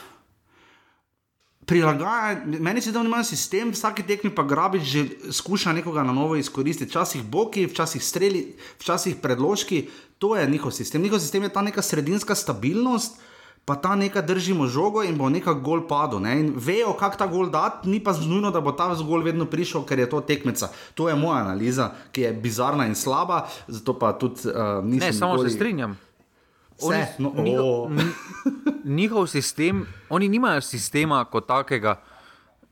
Prilagajanje, meni se zdi, da ima sistem, vsake tekme pa grabič že skuša nekoga na novo izkoristiti. Včasih boki, včasih streli, včasih predložki, to je njihov sistem. Njihov sistem je ta neka sredinska stabilnost pa ta nekaj držimo žogo in bo nekaj gol padel. Ne? In vejo, kako ta gol dati, ni pa znujno, da bo ta gol vedno prišel, ker je to tekmeca. To je moja analiza, ki je bizarna in slaba, zato pa tudi uh, nisem. Ne, samo nikoli... se strinjam. Oni, no, njihov, njihov sistem, oni nimajo sistema kot takega,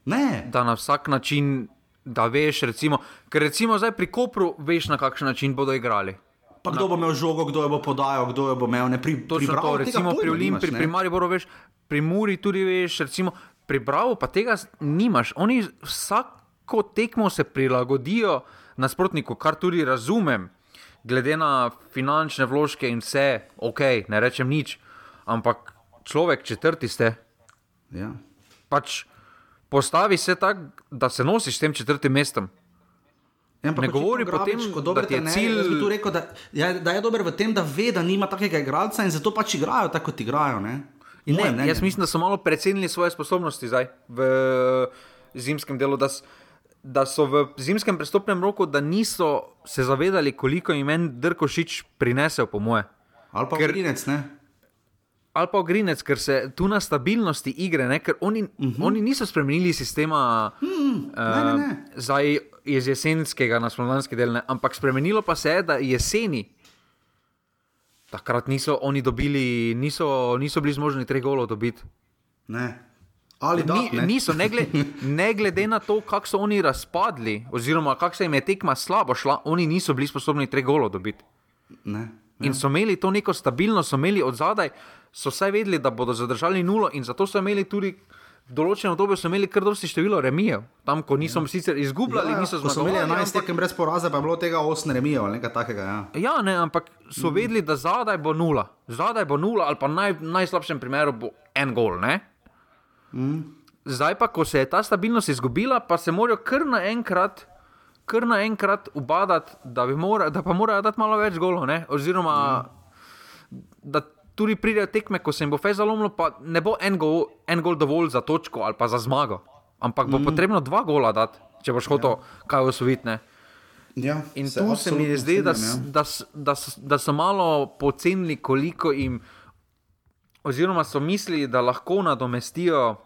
ne. da na vsak način, da veš, recimo, ker recimo zdaj pri Kopru veš, na kakšen način bodo igrali. Pa kdo bo imel žogo, kdo jo bo podajal, kdo jo bo imel ne pri to, recimo pri Olimpiji, pri, pri Mariboru, veš, pri Muri tudi veš, recimo pri Bravo pa tega nimaš. Oni vsako tekmo se prilagodijo nasprotniku, kar tudi razumem, glede na finančne vložke in vse, ok, ne rečem nič, ampak človek četrti ste. Ja. Pač postavi se tako, da se nosiš s tem četrtim mestom. Ja, ne govori o tem, da je cilj. Rekel, da, ja, da je dober v tem, da ve, da nima takega igralca in zato pač igrajo tako, kot igrajo. Ne? Ne, jaz ne. mislim, da so malo precenili svoje sposobnosti zdaj v zimskem delu. Da, da so v zimskem prestopnem roku, da niso se zavedali, koliko je Drkošič prinesel, po moje. Ali pa Grinec, ne? Ali pa Grinec, ker se tu na stabilnosti igre, ne? ker oni, uh mhm. -huh. oni niso spremenili sistema hmm, uh, ne, ne, ne. zdaj iz jesenskega na slovenski del, ne? ampak spremenilo pa se je, da jeseni. Takrat niso oni dobili, niso, niso bili zmožni treh golov dobiti. Ne. Ali da, Ni, ne? Niso, ne glede, ne glede na to, kako so oni razpadli, oziroma kako se jim je tekma slabo šla, oni niso bili sposobni treh golov dobiti. Ne. In ja. so imeli to neko stabilnost, so imeli od zadaj, so vsaj vedeli, da bodo zadržali nulo, in zato so imeli tudi v določenem obdobju so imeli kar dosti število remijev, tam, ko niso ja. sicer izgubljali, Ja, niso ko so imeli zmagali. 11 tekem brez poraza, pa je bilo tega 8 remijev ali nekaj takega. Ja. Ja, ne, ampak so Mhm. vedeli, da zadaj bo nula. Zadaj bo nula, ali pa naj, najslabšem primeru bo en gol. Ne? Mhm. Zdaj pa, ko se je ta stabilnost izgubila, pa se morajo kar naenkrat. Kar naenkrat ubadati, da, mora, da pa morajo dati malo več golov, ne? oziroma da tudi pridejo tekme, ko se jim bo fez zalomilo, pa ne bo en gol, en gol dovolj za točko ali pa za zmago, ampak bo potrebno dva gola dati, če boš hotel kaj osvojiti. Ja, In tu se mi zdi, da, s- da, da, da so malo pocenili, koliko jim, oziroma so mislili, da lahko nadomestijo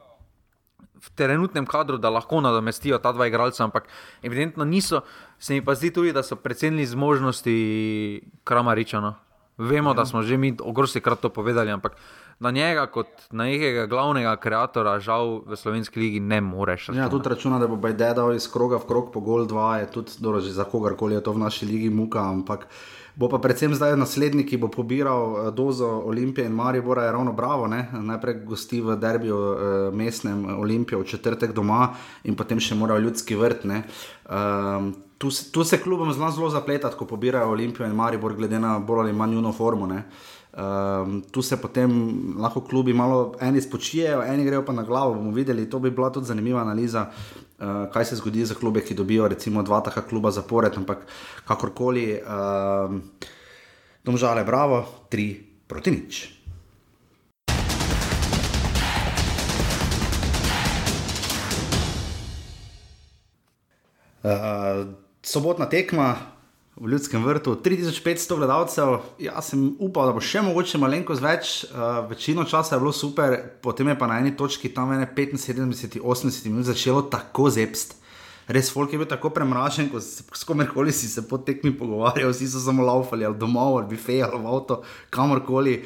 v trenutnem kadru, da lahko nadomestijo ta dva igralca, ampak evidentno niso. Se mi pa zdi tudi, da so precenili zmožnosti Kramariča. No. Vemo, ja. da smo že mi ogromno krat to povedali, ampak na njega, kot na nekega glavnega kreatora, žal v slovenski ligi ne moreš. Ja, tudi računa, da bo Bajde dal iz kroga v krog po gol 2, je tudi dobro, za kogarkoli je to v naši ligi muka, ampak bo pa predvsem zdaj naslednji, ki bo pobiral eh, dozo Olimpije in Maribora, je ravno bravo. Ne? Najprej gosti v derbiju eh, mestnem Olimpijo v četrtek doma in potem še morajo ljudski vrt. ne. Um, tu, tu se klubom zna zelo zapletati, ko pobirajo Olimpijo in Maribor, glede na bolj ali manj njuno formo. Ne? Um, tu se potem lahko klubi malo eni spočijejo, eni grejo pa na glavo. bomo videli, to bi bila tudi zanimiva analiza, uh, kaj se zgodi za klube, ki dobijo recimo dva taka kluba zapored, ampak kakorkoli, um, domžale, bravo, tri proti nič. Uh, sobotna tekma v Ljudskem vrtu, 3500 gledalcev. Jaz sem upal, da bo še mogoče malenkost več, uh, večino časa je bilo super, potem je pa na eni točki tam ene 75-80 minut začelo tako zepst. Res, folk je bil tako premražen, ko si s komerkoli si se po tekmi pogovarjal, vsi so samo laufali ali domov, ali bife, ali v avto, kamorkoli.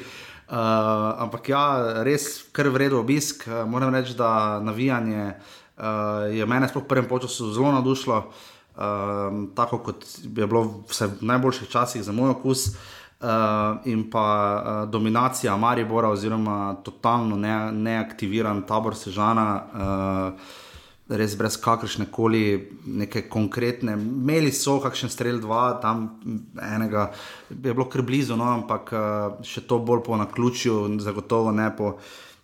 Uh, ampak ja, res kar vredo obisk. Uh, moram reči, da navijanje uh, je mene sploh v prvem času zelo navdušilo, uh, tako kot je bilo vse v najboljših časih za moj okus. Uh, in pa uh, dominacija Maribora, oziroma totalno ne, neaktiviran tabor Sežana, uh, res brez kakršne koli neke konkretne. Imeli so kakšen strel, dva, tam enega je bilo kar blizu, no, ampak uh, še to bolj po naključju, zagotovo ne po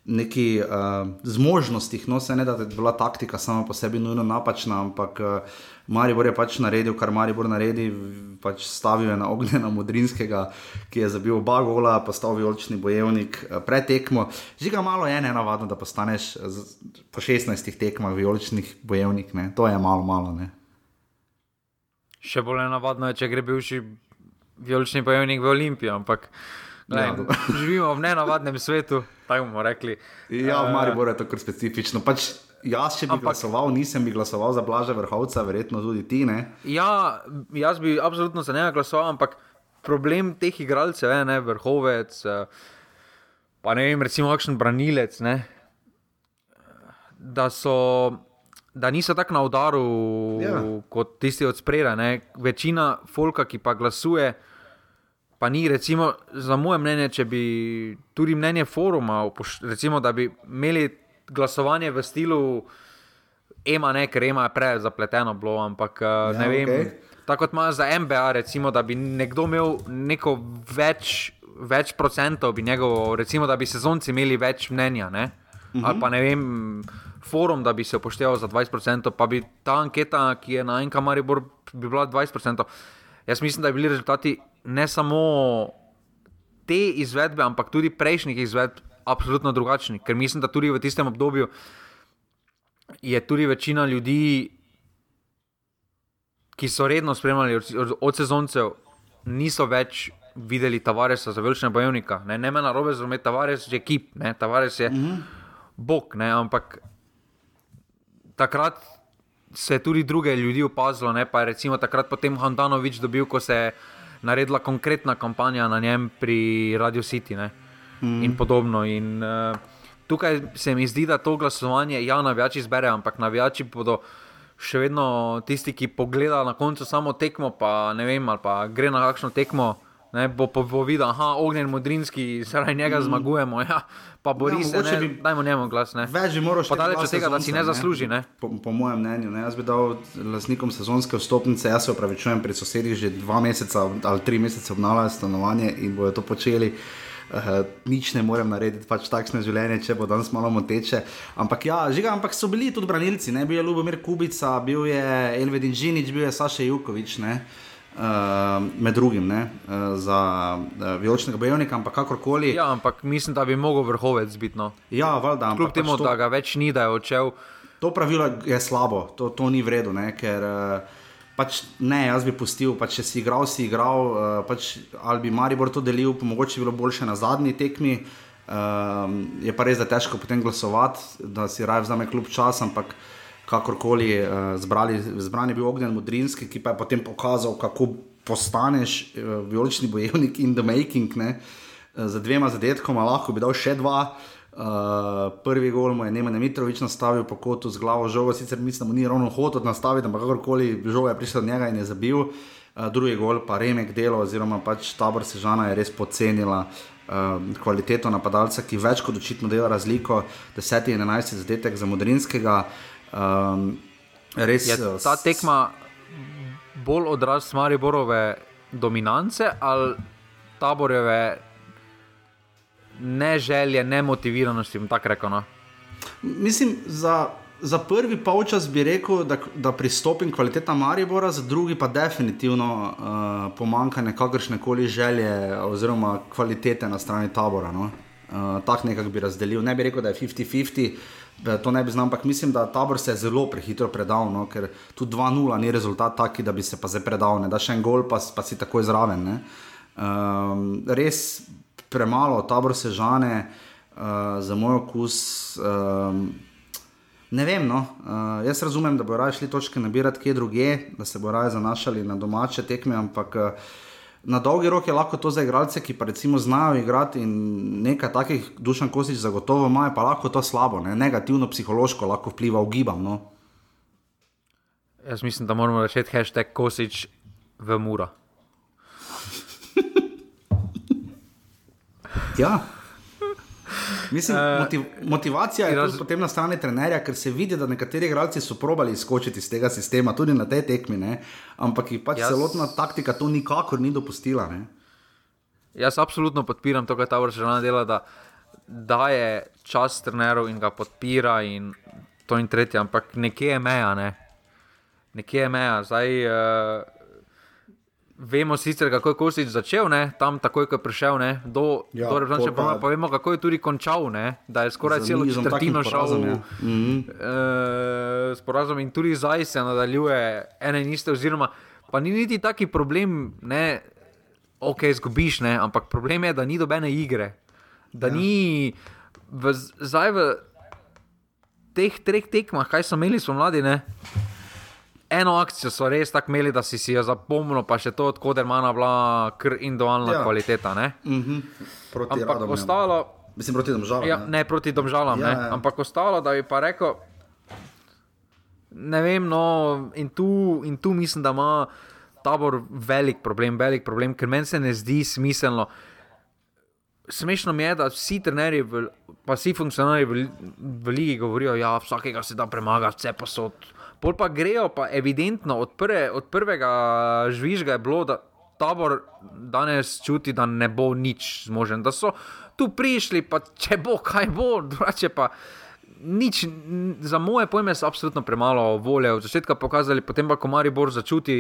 neki uh, zmožnostih. No, se ne da je bila taktika sama po sebi nujno napačna, ampak uh, Maribor je pač naredil, kar Maribor naredi, pač stavil je na ognjena Modrinskega, ki je zabil oba gola, postal vijolični bojevnik uh, pred tekmo. Žiga malo je ne navadno, da postaneš po 16 tekmah vijoličnih bojevnik, ne? to je malo, malo. Ne? Še bolj navadno je, če gre bivši vijolični bojevnik v Olimpijo, ampak glej, Ja, živimo v nenavadnem svetu, tako bomo rekli. Ja, v Eh, Mariboru je to kar specifično. Pač jaz, če bi Ampak- glasoval, nisem bi glasoval za Blaža Vrhovca, verjetno tudi ti. Ne? Ja, jaz bi absolutno za njega glasoval, ampak problem teh igralcev je, ne, vrhovec, eh, pa ne vem, recimo, kakšen branilec, ne, da so. Da niso tako na udaru Ja. kot tisti od spredaj. Večina folka, ki pa glasuje, pa ni, recimo, za moje mnenje, če bi tudi mnenje foruma, recimo, da bi imeli glasovanje v stilu EMA, ne, ker EMA je preveč zapleteno bilo, ampak ja, ne vem. Okay. Tako kot imajo za MBA, recimo, da bi nekdo imel neko več, več procentov, bi njegovo, recimo, da bi sezonci imeli več mnenja. Ne? Uh -huh. Ali pa ne vem, forum, da bi se upošteval za 20%, pa bi ta anketa, ki je na enem Maribor, bi bila 20%. Jaz mislim, da bi bili rezultati ne samo te izvedbe, ampak tudi prejšnjih izvedb, absolutno drugačni. Ker mislim, da tudi v tistem obdobju je tudi večina ljudi, ki so redno spremljali od, od, od sezoncev, niso več videli Tavaresa za velikega bojevnika. Ne, ne me na robe razumeti, Tavares je ekip, ne, Tavares je mm -hmm. bog, ne, ampak takrat se je tudi druge ljudi opazilo, ne, pa je recimo takrat potem Handanovič dobil, ko se je naredila konkretna kampanja na njem pri Radio City ne, mm. in podobno. In, uh, tukaj se mi zdi, da to glasovanje, ja, navijači zberejo, ampak navijači bodo še vedno tisti, ki pogledajo na koncu samo tekmo, pa ne vem, ali pa gre na kakšno tekmo Ne, bo povedal, da je ognjen modrinski, zaradi njega mm. zmagujemo. <laughs> Ja, pa bori se, da bi dajmo njemu glas. Ne. Več bi moral še daleč od tega, da si ne zasluži. Ne. Po, po mojem mnenju, ne. jaz bi dal lasnikom sezonske vstopnice, jaz se opravičujem pri sosedih že dva meseca ali tri mesece obnavljajo stanovanje in bojo to počeli. Uh, nič ne morem narediti, pač takšne življenje, če bo danes malo moteče. Ampak, ja, žiga, ampak so bili tudi branilci, ne bil je Lubomir Kubica, bil je Elvedin Žinič, bil je Saša Jukovič. Uh, med drugim ne, uh, za uh, vijoličnega bojevnika, ampak kakorkoli. Ja, ampak mislim, da bi mogel vrhovec biti. No. Ja, valjda. Kljub temu, pač to, da ga več ni, da je odšel. To pravilo je slabo, to, to ni vredno, ker uh, pač ne, jaz bi pustil, pač, če si igral, si igral, uh, pač, ali bi Maribor to delil, mogoče bi bilo boljše na zadnji tekmi. Uh, je pa res, da je težko potem glasovati, da si raje vzame kljub čas, ampak kakorkoli uh, zbrali, zbrani bil ognjen Mudrinski, ki pa je potem pokazal, kako postaneš uh, vijolični bojevnik in the making. Ne? Z dvema zadetkoma lahko bi dal še dva. Uh, prvi gol mu je Neman Mitrovič nastavil po kotu z glavo žoga, sicer mislim, da mu ni ravno hotel nastaviti, ampak kakorkoli žoga je prišel od njega in je zabil. Uh, drugi gol pa Remek delo, oziroma pač tabor Sežana je res pocenila uh, kvaliteto napadalca, ki več kot očitno dela razliko, 10 in 11 zadetek za Modrinskega. Um, res, je ta tekma bolj odraz Mariborove dominance ali taboreve ne želje, ne motiviranosti, tako reko. No? Mislim, za, za prvi polčas bi rekel, da, da pristopim kvaliteta Maribora, za drugi pa definitivno uh, pomankanje kakršne koli želje oziroma kvalitete na strani tabora. No? Uh, Tako nekako bi razdelil. Ne bi rekel, da je 50-50. To ne bi znal, ampak mislim, da tabor se je zelo prehitro predal, no? ker tu 2-0 ni rezultat taki, da bi se pa zdaj predal, ne? da še en gol, pa, pa si takoj zraven. Um, res premalo, tabor se žane, uh, za moj okus. Um, ne vem, no. uh, jaz razumem, da bo raje šli točke nabirati kje druge, da se bo raje zanašali na domače tekme, ampak. Uh, Na dolgi rok je lahko to za igralce, ki pa recimo znajo igrati in nekaj takih dušan kosič zagotovo ima, pa lahko to slabo, ne? negativno, psihološko lahko vpliva v gibam. No? Jaz mislim, da moramo reči hashtag kosič v mura. Ja. Mislim, uh, motiv, motivacija je raz... potem na strani trenerja, ker se vidi, da nekateri igralci so probali izkočiti iz tega sistema, tudi na tej tekmi, ne? ampak jih pač jaz... celotna taktika to nikakor ni dopustila. Ne? Jaz absolutno podpiram to, kar ta vršilna dela, da daje čas trenerov in ga podpira in to in tretje, ampak nekje je meja, ne? nekje je meja. Zdaj, uh, Vemo sicer, kako je Kosič začel, ne? tam takoj, ko je prišel ne? do ja, Režanča, pa, pa vemo, kako je tudi končal, ne? da je skoraj celo četrtino šel v sporazum in tudi zdaj se nadaljuje ene in iste, oziroma pa ni niti taki problem, ne, ok, zgubiš, ne? ampak problem je, da ni dobene igre, da ja. ni v, zdaj v teh treh tekmah, kaj so imeli, so mladi, ne eno akcijo so res tako imeli, da si, si jo zapomnil, pa še to, odkud je mana bila kr individualna ja. kvaliteta. Mm -hmm. Proti Ampak radom, ostalo. Mislim, proti domžalam. Ja, ne? ne, proti domžalam. Ja, ja. Ampak ostalo, da bi pa rekel. Ne vem, no, in tu, in tu mislim, da ima tabor velik problem, velik problem, ker meni se ne zdi smiselno. Smešno mi je, da vsi trenerji, pa vsi funkcionarji v, v Ligi govorijo, da ja, vsakega se da premagati, vse posod. Pol pa grejo, pa evidentno od, prve, od prvega žvižga je bilo, da tabor danes čuti, da ne bo nič zmožen. Da so tu prišli, pa če bo, kaj bo, drugače pa. Nič, za moje pojme so absolutno premalo volje. Od začetka pokazali, potem pa komari bolj začuti,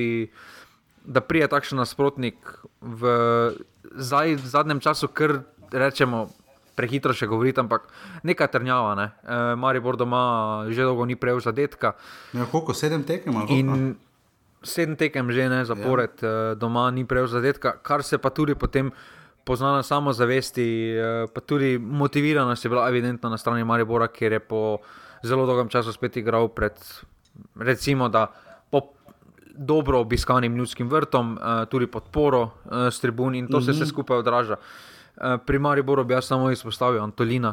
da prije takšen nasprotnik v, zdaj, v zadnjem času, ker rečemo, prehitro še govoriti, ampak nekaj trnjava. Ne? E, Mari Bordo ima že dolgo ni prejel zadetka. Ja, koliko sedem tekem? Sedem tekem že ne zapored, ja. E, doma ni prejel zadetka, kar se pa tudi potem. Poznana samozavesti, e, pa tudi motiviranost je bila evidentna na strani Maribora, ker je po zelo dolgem času spet igral pred, recimo, da po dobro obiskanim ljudskim vrtom, e, tudi podporo s tribun in to mm -hmm. se vse mhm. skupaj odraža. Eh, pri Mariboru bi jaz samo izpostavil Antolina,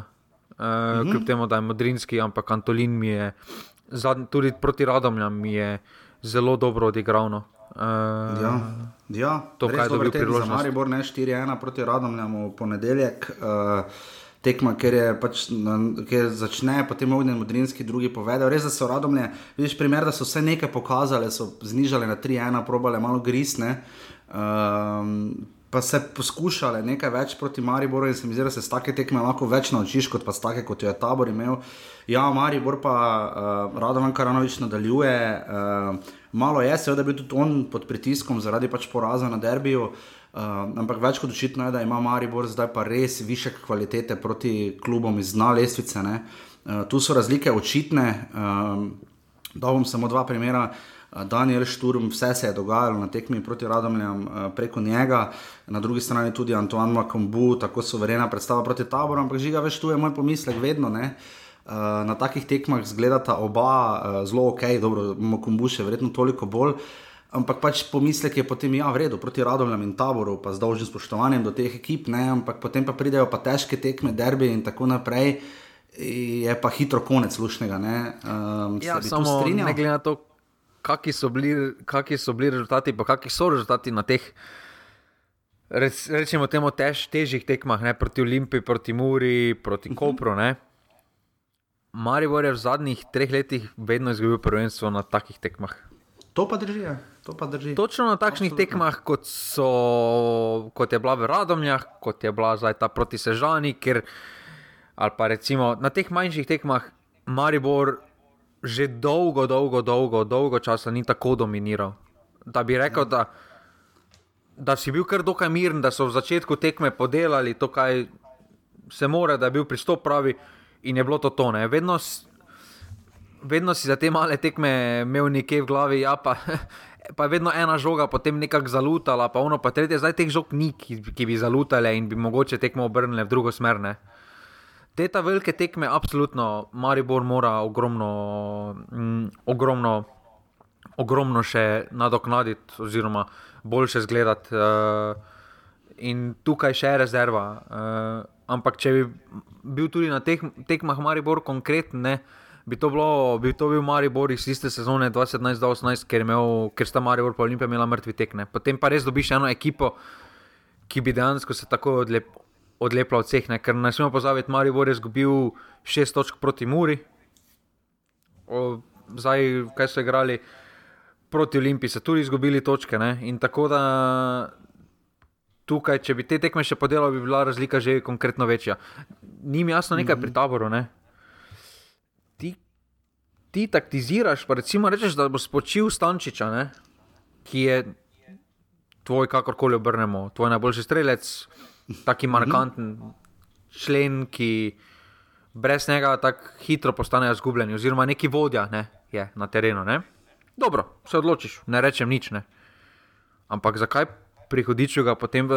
uh, -hmm. kljub temu, da je modrinski, ampak Antolin mi je, zadnj, tudi proti Radomljam, mi je zelo dobro odigral. No. Uh, ja. Ja, to, kaj je dobil priložnost. Maribor ne 4-1 proti Radomljam v ponedeljek. Uh, tekma, ker je pač, ker začne potem ognjen modrinski, drugi povedal. Res, so radomlje, vidiš primer, da so vse nekaj pokazali, so znižali na 3-1, probale malo grisne. Um, Pa se poskušale nekaj več proti Mariboru, in se mi zdi, da se z take tekme lahko več naučiš, kot pa z take, kot jo je tabor imel. Ja, Maribor pa uh, Radovan Karanovič nadaljuje. Uh, malo je, seveda, bil tudi on pod pritiskom zaradi pač poraza na derbiju. Uh, Uh, ampak več kot očitno je, da ima Maribor zdaj pa res više kvalitete proti klubom iz dna lestvice. Uh, tu so razlike očitne. Uh, da bom samo dva primera. Daniel Šturm, vse se je dogajalo na tekmi proti Radomljam preko njega, na drugi strani tudi Antoine Makombu, tako suverena predstava proti taboru, ampak žiga več tu je moj pomislek, vedno ne. Na takih tekmah zgledata oba zelo ok, dobro, Makombu še verjetno toliko bolj. Ampak pač pomislek je potem, ja, v redu, proti Radomljam in taboru, pa z dolžnim spoštovanjem do teh ekip, ne, ampak potem pa pridejo pa težke tekme, derbi in tako naprej, je pa hitro konec slušnega. Ne, um, ja, samo ne glede na to, kakšni so, so bili rezultati, pa kakšni so rezultati na teh. Rečemo temu tež, težjih tekmah, ne, proti Olimpiji, proti Muri, proti mhm. Kopru. -huh. Maribor je v zadnjih treh letih vedno izgubil prvenstvo na takih tekmah. To pa drži. Ja. To pa drži. Točno na takšnih Absolutno. tekmah, kot, so, kot je bila v Radomljah, kot je bila zdaj ta proti Sežani, ker, ali pa recimo na teh manjših tekmah Maribor že dolgo, dolgo, dolgo, dolgo časa ni tako dominiral. Da bi rekel, da, da si bil kar dokaj miren, da so v začetku tekme podelali to, kar se more, da je bil pristop pravi in je bilo to tone. Vedno vedno si za te male tekme imel nekaj v glavi, ja, pa, <laughs> pa je vedno ena žoga, potem nekako zalutala, pa ono pa tretje, zdaj teh žog ni, ki, ki bi zalutale in bi mogoče tekmo obrnile v drugo smer. Ne. Te ta velike tekme, absolutno, Maribor mora ogromno, mm, ogromno, ogromno še nadoknaditi, oziroma boljše zgledati. Uh, in tukaj še je rezerva. Uh, ampak če bi bil tudi na teh tekmah Maribor konkreten, ne bi to, bilo, bi to bil Maribor iz iste sezone 2017-2018, ker, ker sta Maribor in Olimpija imela mrtvi tekne. Potem pa res dobiš eno ekipo, ki bi dejansko se tako odlep, odlepila od vseh. Ne? Ker ne smemo pozabiti, Maribor je izgubil šest točk proti Muri, o, zdaj kaj so igrali. Proti Olimpiji so tudi izgubili točke. Ne? In tako da tukaj, če bi te tekme še podelali, bi bila razlika že konkretno večja. Ni mi jasno nekaj mm -hmm. pri taboru. Ne? ti taktiziraš, pa recimo rečeš, da boš spočil Stančiča, ne? ki je tvoj, kakorkoli obrnemo, tvoj najboljši strelec, taki mhm. markanten člen, ki brez njega tako hitro postanejo izgubljeni, oziroma neki vodja ne? je na terenu. Ne? Dobro, se odločiš, ne rečem nič. Ne? Ampak zakaj prihodiču ga potem v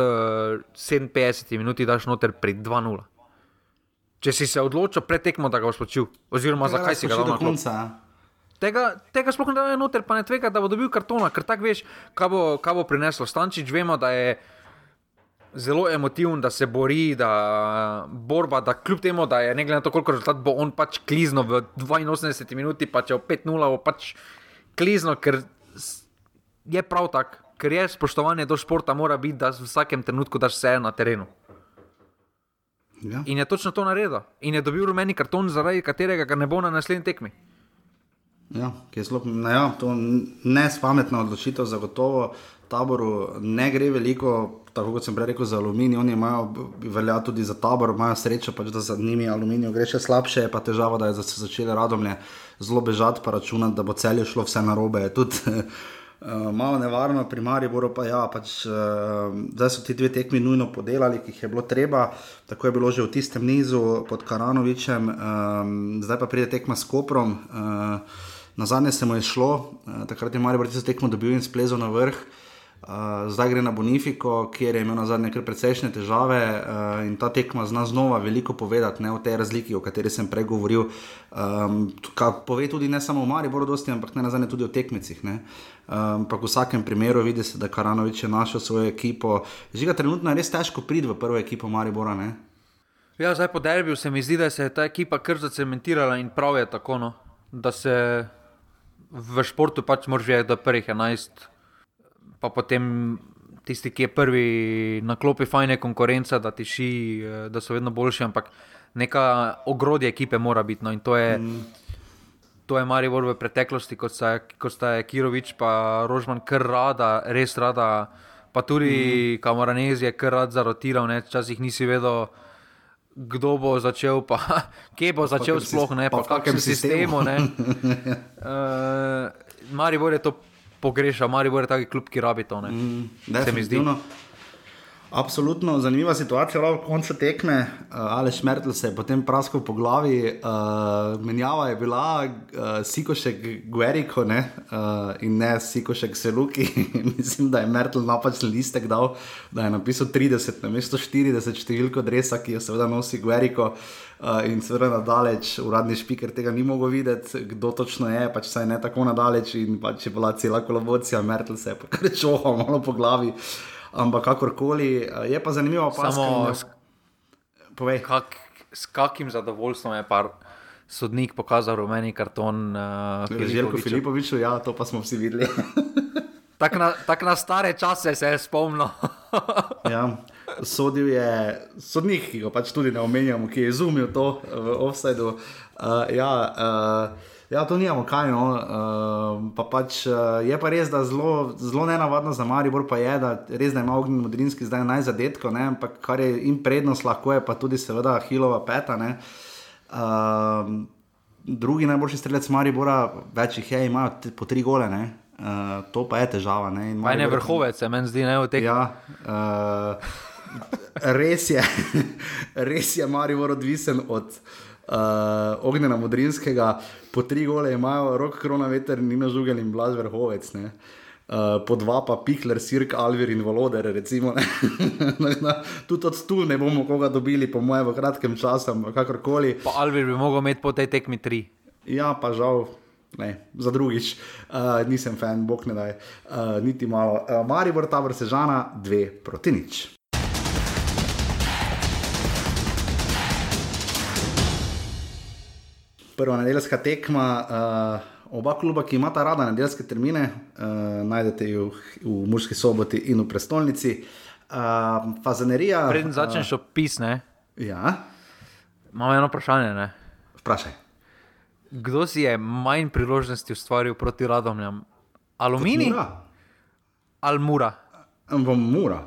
57 minuti daš noter pri 2-0? če si se odločil pred tekmo, da ga boš počil, oziroma tega zakaj si ga do konca. Tega, tega sploh ne da noter, pa ne tvega, da bo dobil kartona, ker tako veš, kaj bo, kaj bo prineslo. Stančič, vemo, da je zelo emotiven, da se bori, da borba, da kljub temu, da je ne glede na to, koliko rezultat bo on pač klizno v 82 minuti, pa če v 5-0 bo pač klizno, ker je prav tak, ker je spoštovanje do športa, mora biti, da v vsakem trenutku daš vse na terenu. Ja. In je točno to naredil. In je dobil rumeni karton, zaradi katerega ga ne bo na naslednji tekmi. Ja, zelo, ja, to ne je spametna odločitev, zagotovo taboru ne gre veliko, tako kot sem prej rekel, za aluminij. Oni imajo, velja tudi za tabor, imajo srečo, pač, da za njimi aluminij gre še slabše, pa težava, da je začele radomlje zelo bežati, pa računati, da bo celje šlo vse narobe. Tudi, uh, <laughs> malo nevarno, pri Mariboru pa ja, pač, uh, zdaj so ti dve tekmi nujno podelali, ki jih je bilo treba. Tako je bilo že v tistem nizu pod Karanovičem, um, zdaj pa pride tekma s Koprom. Uh, na zadnje se mu je šlo, uh, takrat je Maribor tisto tekmo dobil in splezel na vrh. Uh, zdaj gre na Bonifiko, kjer je imel na zadnje kar precejšnje težave uh, in ta tekma zna znova veliko povedati ne, o tej razliki, o kateri sem prej govoril. Um, pove tudi ne samo o Mariboru, dosti, ampak ne nazadnje tudi o tekmicah. Ampak um, v vsakem primeru vidi se, da Karanovič je našel svojo ekipo. Že ga trenutno je res težko priti v prvo ekipo Maribora. Ne? Ja, zdaj po derbiju se mi zdi, da se je ta ekipa kar zacementirala in prav je tako, no, da se v športu pač moraš že do prvih 11 pa potem tisti, ki je prvi na klopi, fajn je konkurenca, da tiši, eh, da so vedno boljši, ampak neka ogrodje ekipe mora biti. No, in to je. Mm. To je Maribor v preteklosti, kot sta, kot sta Kirovič in Rožman, kar rada, res rada, pa tudi mm. Kamoranez je kar rad zarotiral, včasih nisi vedel, kdo bo začel, pa <laughs> kje bo začel, pa sploh ne, pa, pa v kakšnem sistemu. sistemu uh, <laughs> Maribor je to pogrešal, Maribor je taki klub, ki rabi to. Mm, se mi zdi. Absolutno zanimiva situacija, lahko konca tekme, uh, eh, ali šmrtl se je potem praskal po glavi. Uh, menjava je bila uh, Sikošek Gueriko ne? Uh, in ne Sikošek Seluki. <laughs> Mislim, da je Mertl napačen listek dal, da je napisal 30 na mesto 40 številko dresa, ki jo seveda nosi Gueriko. Uh, in seveda nadaleč, uradni špiker tega ni mogel videti, kdo točno je, pač saj ne tako nadaleč. In pač je bila cela kolobocija, Mertl se je pa kar čohal malo po glavi. Ampak kakorkoli, je pa zanimivo, pa samo povej. Kak, s kakim zadovoljstvom je pa sodnik pokazal rumeni karton? Uh, Željko Filipoviču, ja, to pa smo vsi videli. <laughs> Tako na, tak na stare čase se je spomnil. <laughs> ja, sodil je sodnik, ki ga pač tudi ne omenjamo, ki je izumil to v offsajdu. Uh, ja, uh, Ja, to nijamo kaj. No. Uh, pa pač, uh, je pa res, da zelo, zelo nenavadno za Maribor pa je, da res da ima ognjen modrinski zdaj najzadetko, ne? ampak kar je jim prednost, lahko je pa tudi seveda Hilova peta. Uh, drugi najboljši strelec Maribora, več jih je, ima po tri gole. Uh, to pa je težava. Ne, Maribor, ne vrhovec, se meni zdi, ne v teh. Ja, uh, res je, <laughs> res je Maribor odvisen od uh, ognjena modrinskega, po tri gole imajo rok, krona veter, Nino Žugel in Blaž Vrhovec. Ne? Uh, po dva pa Pikler, Sirk, Alvir in Voloder, recimo. <laughs> Tudi od tu ne bomo koga dobili, po mojem, v kratkem času, kakorkoli. Pa Alvir bi mogel imeti po tej tekmi tri. Ja, pa žal. Ne, za drugič, uh, nisem fan, bog ne daj, uh, niti malo. Uh, Maribor, ta vrsta žana, dve proti nič. Prva nedeljska tekma. Uh, oba kluba, ki imata rada nedeljske termine, uh, najdete jih v, Murski soboti in v prestolnici. Uh, Fazanerija. Preden začneš uh, opisne. Ja. Imamo eno vprašanje. Ne? Vprašaj. Kdo si je manj priložnosti ustvaril proti radomljam? Aluminij? Ali mura? V mura.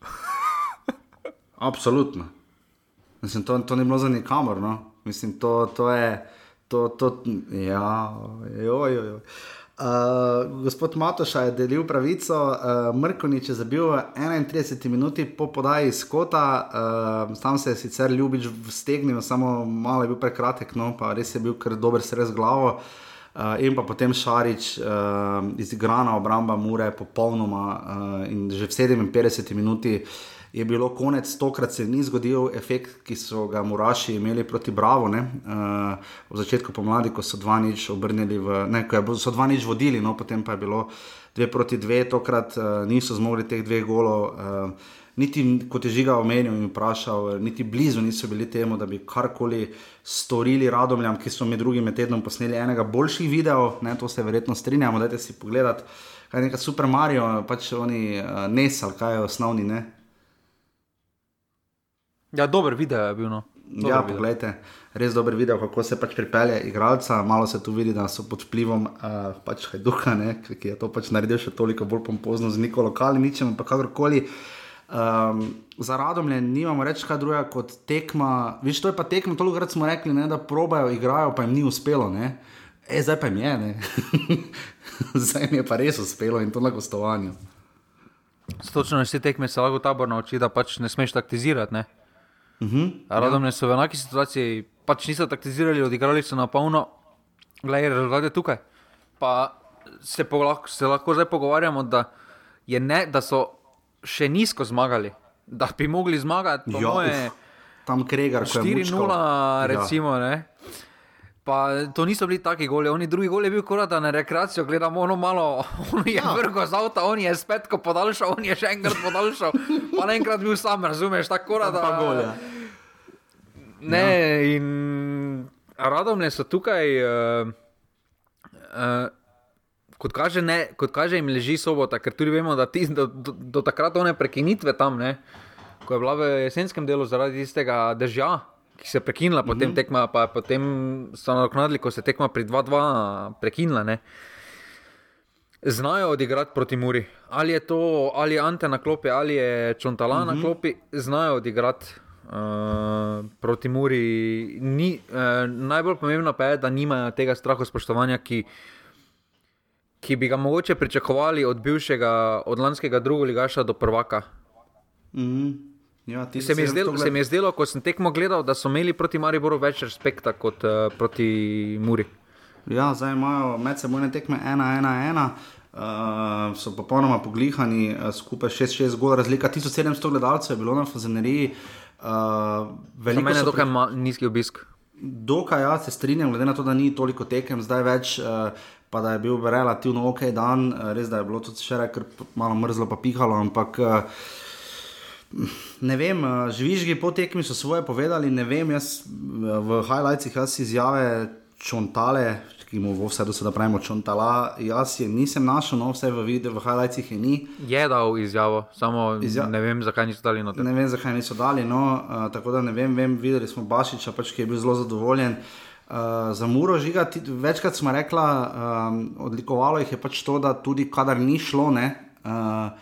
<laughs> Absolutno. Mislim, to, to ni bilo za nikamor. No? Mislim, to, to je. To, to, ja, joj, joj. Uh, gospod Matoša je delil pravico, uh, Mrkonič je zabil 31 minut po podaji skota, uh, tam se je sicer ljubič vstegnil, samo malo je bil prekratek, no, pa res je bil kar dober srez glavo. Uh, in pa potem Šarič, uh, izigrana obramba Mure, popolnoma uh, in že v 57 minuti je bilo konec, tokrat se ni zgodil efekt, ki so ga Muraši imeli proti Bravo. Uh, v začetku pomladi, ko so dva nič obrnili, v, ne, ko so dva nič vodili, no potem pa je bilo dve proti dve, tokrat uh, niso zmogli teh dveh golov. Uh, Niti kot je žiga omenil in vprašal, niti blizu niso bili temu, da bi karkoli storili radomljam, ki so med drugim tednom posneli enega boljših videov, ne, to se verjetno strinjamo, da si pogledate, kaj je neka super Mario, pač oni uh, nesal, kaj je osnovni, ne, Ja, dober video je bil. No. Ja, poglejte, res dober video, kako se pač pripelje igralca. Malo se tu vidi, da so pod vplivom uh, pač Hajduka, ne, ki je to pač naredil še toliko bolj pompozno z neko lokalnim ničem, ampak kakorkoli. Um, za radomlje nimamo reči kaj drugega kot tekma. Viš, to je pa tekma, toliko krat smo rekli, ne, da probajo, igrajo, pa jim ni uspelo. E, zdaj pa jim je, <laughs> zdaj jim je pa res uspelo in to na gostovanju. Stočno, vse tekme se lahko tabor nauči, da pač ne smeš taktizirati. Ne? Uh mhm. -huh. Radomne ja. so v enaki situaciji, pač niso taktizirali, odigrali so na polno, gledaj, rezultat je tukaj. Pa se, po, se lahko zdaj pogovarjamo, da, ne, da so še nizko zmagali, da bi mogli zmagati. Jo, moje, tam kregar, 4-0, recimo. Ja. Pa to niso bili taki goli, oni drugi goli je bil korak na rekreacijo, gledamo ono malo, <laughs> on je ja. vrgo z avta, on je spet ko podaljšal, on je še enkrat podaljšal, pa enkrat bil sam, razumeš, tako da. Pa goli. Ne, ja. in radomne so tukaj, uh, uh, kot kaže, ne, kot kaže, jim leži sobota, ker tudi vemo, da ti, do, do, do takrat one prekinitve tam, ne, ko je bila v jesenskem delu zaradi tistega dežja, ki se je prekinila, mm -hmm. potem tekma, pa potem so nadoknadili, ko se tekma pri 2-2 prekinila. Ne. Znajo odigrati proti Muri. Ali je to, ali je Ante na klopi, ali je Čontala mm -hmm. na mhm. klopi, znajo odigrati uh, proti Muri. Ni, uh, najbolj pomembno pa je, da nimajo tega strahu spoštovanja, ki, ki bi ga mogoče pričakovali od bivšega, od lanskega drugega ligaša do prvaka. Mm -hmm. Ja, se, mi gled... se mi je zdelo, ko sem tekmo gledal, da so imeli proti Mariboru več respekta kot uh, proti Muri. Ja, zdaj imajo med seboj tekme 1-1-1. Uh, so popolnoma poglihani, uh, skupaj 6-6 gol, razlika 1700 gledalcev je bilo na Fazeneriji. Uh, veliko je dokaj pri... nizki obisk. Dokaj, ja, se strinjam, glede na to, da ni toliko tekem, zdaj več, uh, pa da je bil relativno ok dan, res da je bilo tudi še rekel, malo mrzlo, pa pihalo, ampak. Uh, Ne vem, žvižgi po tekmi so svoje povedali. Ne vem, jaz v highlightsih jaz izjave čontale, ki mu vse do sedaj pravimo čontala. Jaz je nisem našel, no vse v videu, v highlightsih je ni. Je dal izjavo, samo Izja... ne vem, zakaj niso dali noter. Ne vem, zakaj niso dali. No, uh, tako da ne vem, vem videli smo Bašiča, pač, ki je bil zelo zadovoljen. Uh, za Muro žiga, ti, večkrat smo rekli, um, odlikovalo jih je pač to, da tudi kadar ni šlo. Ne, uh,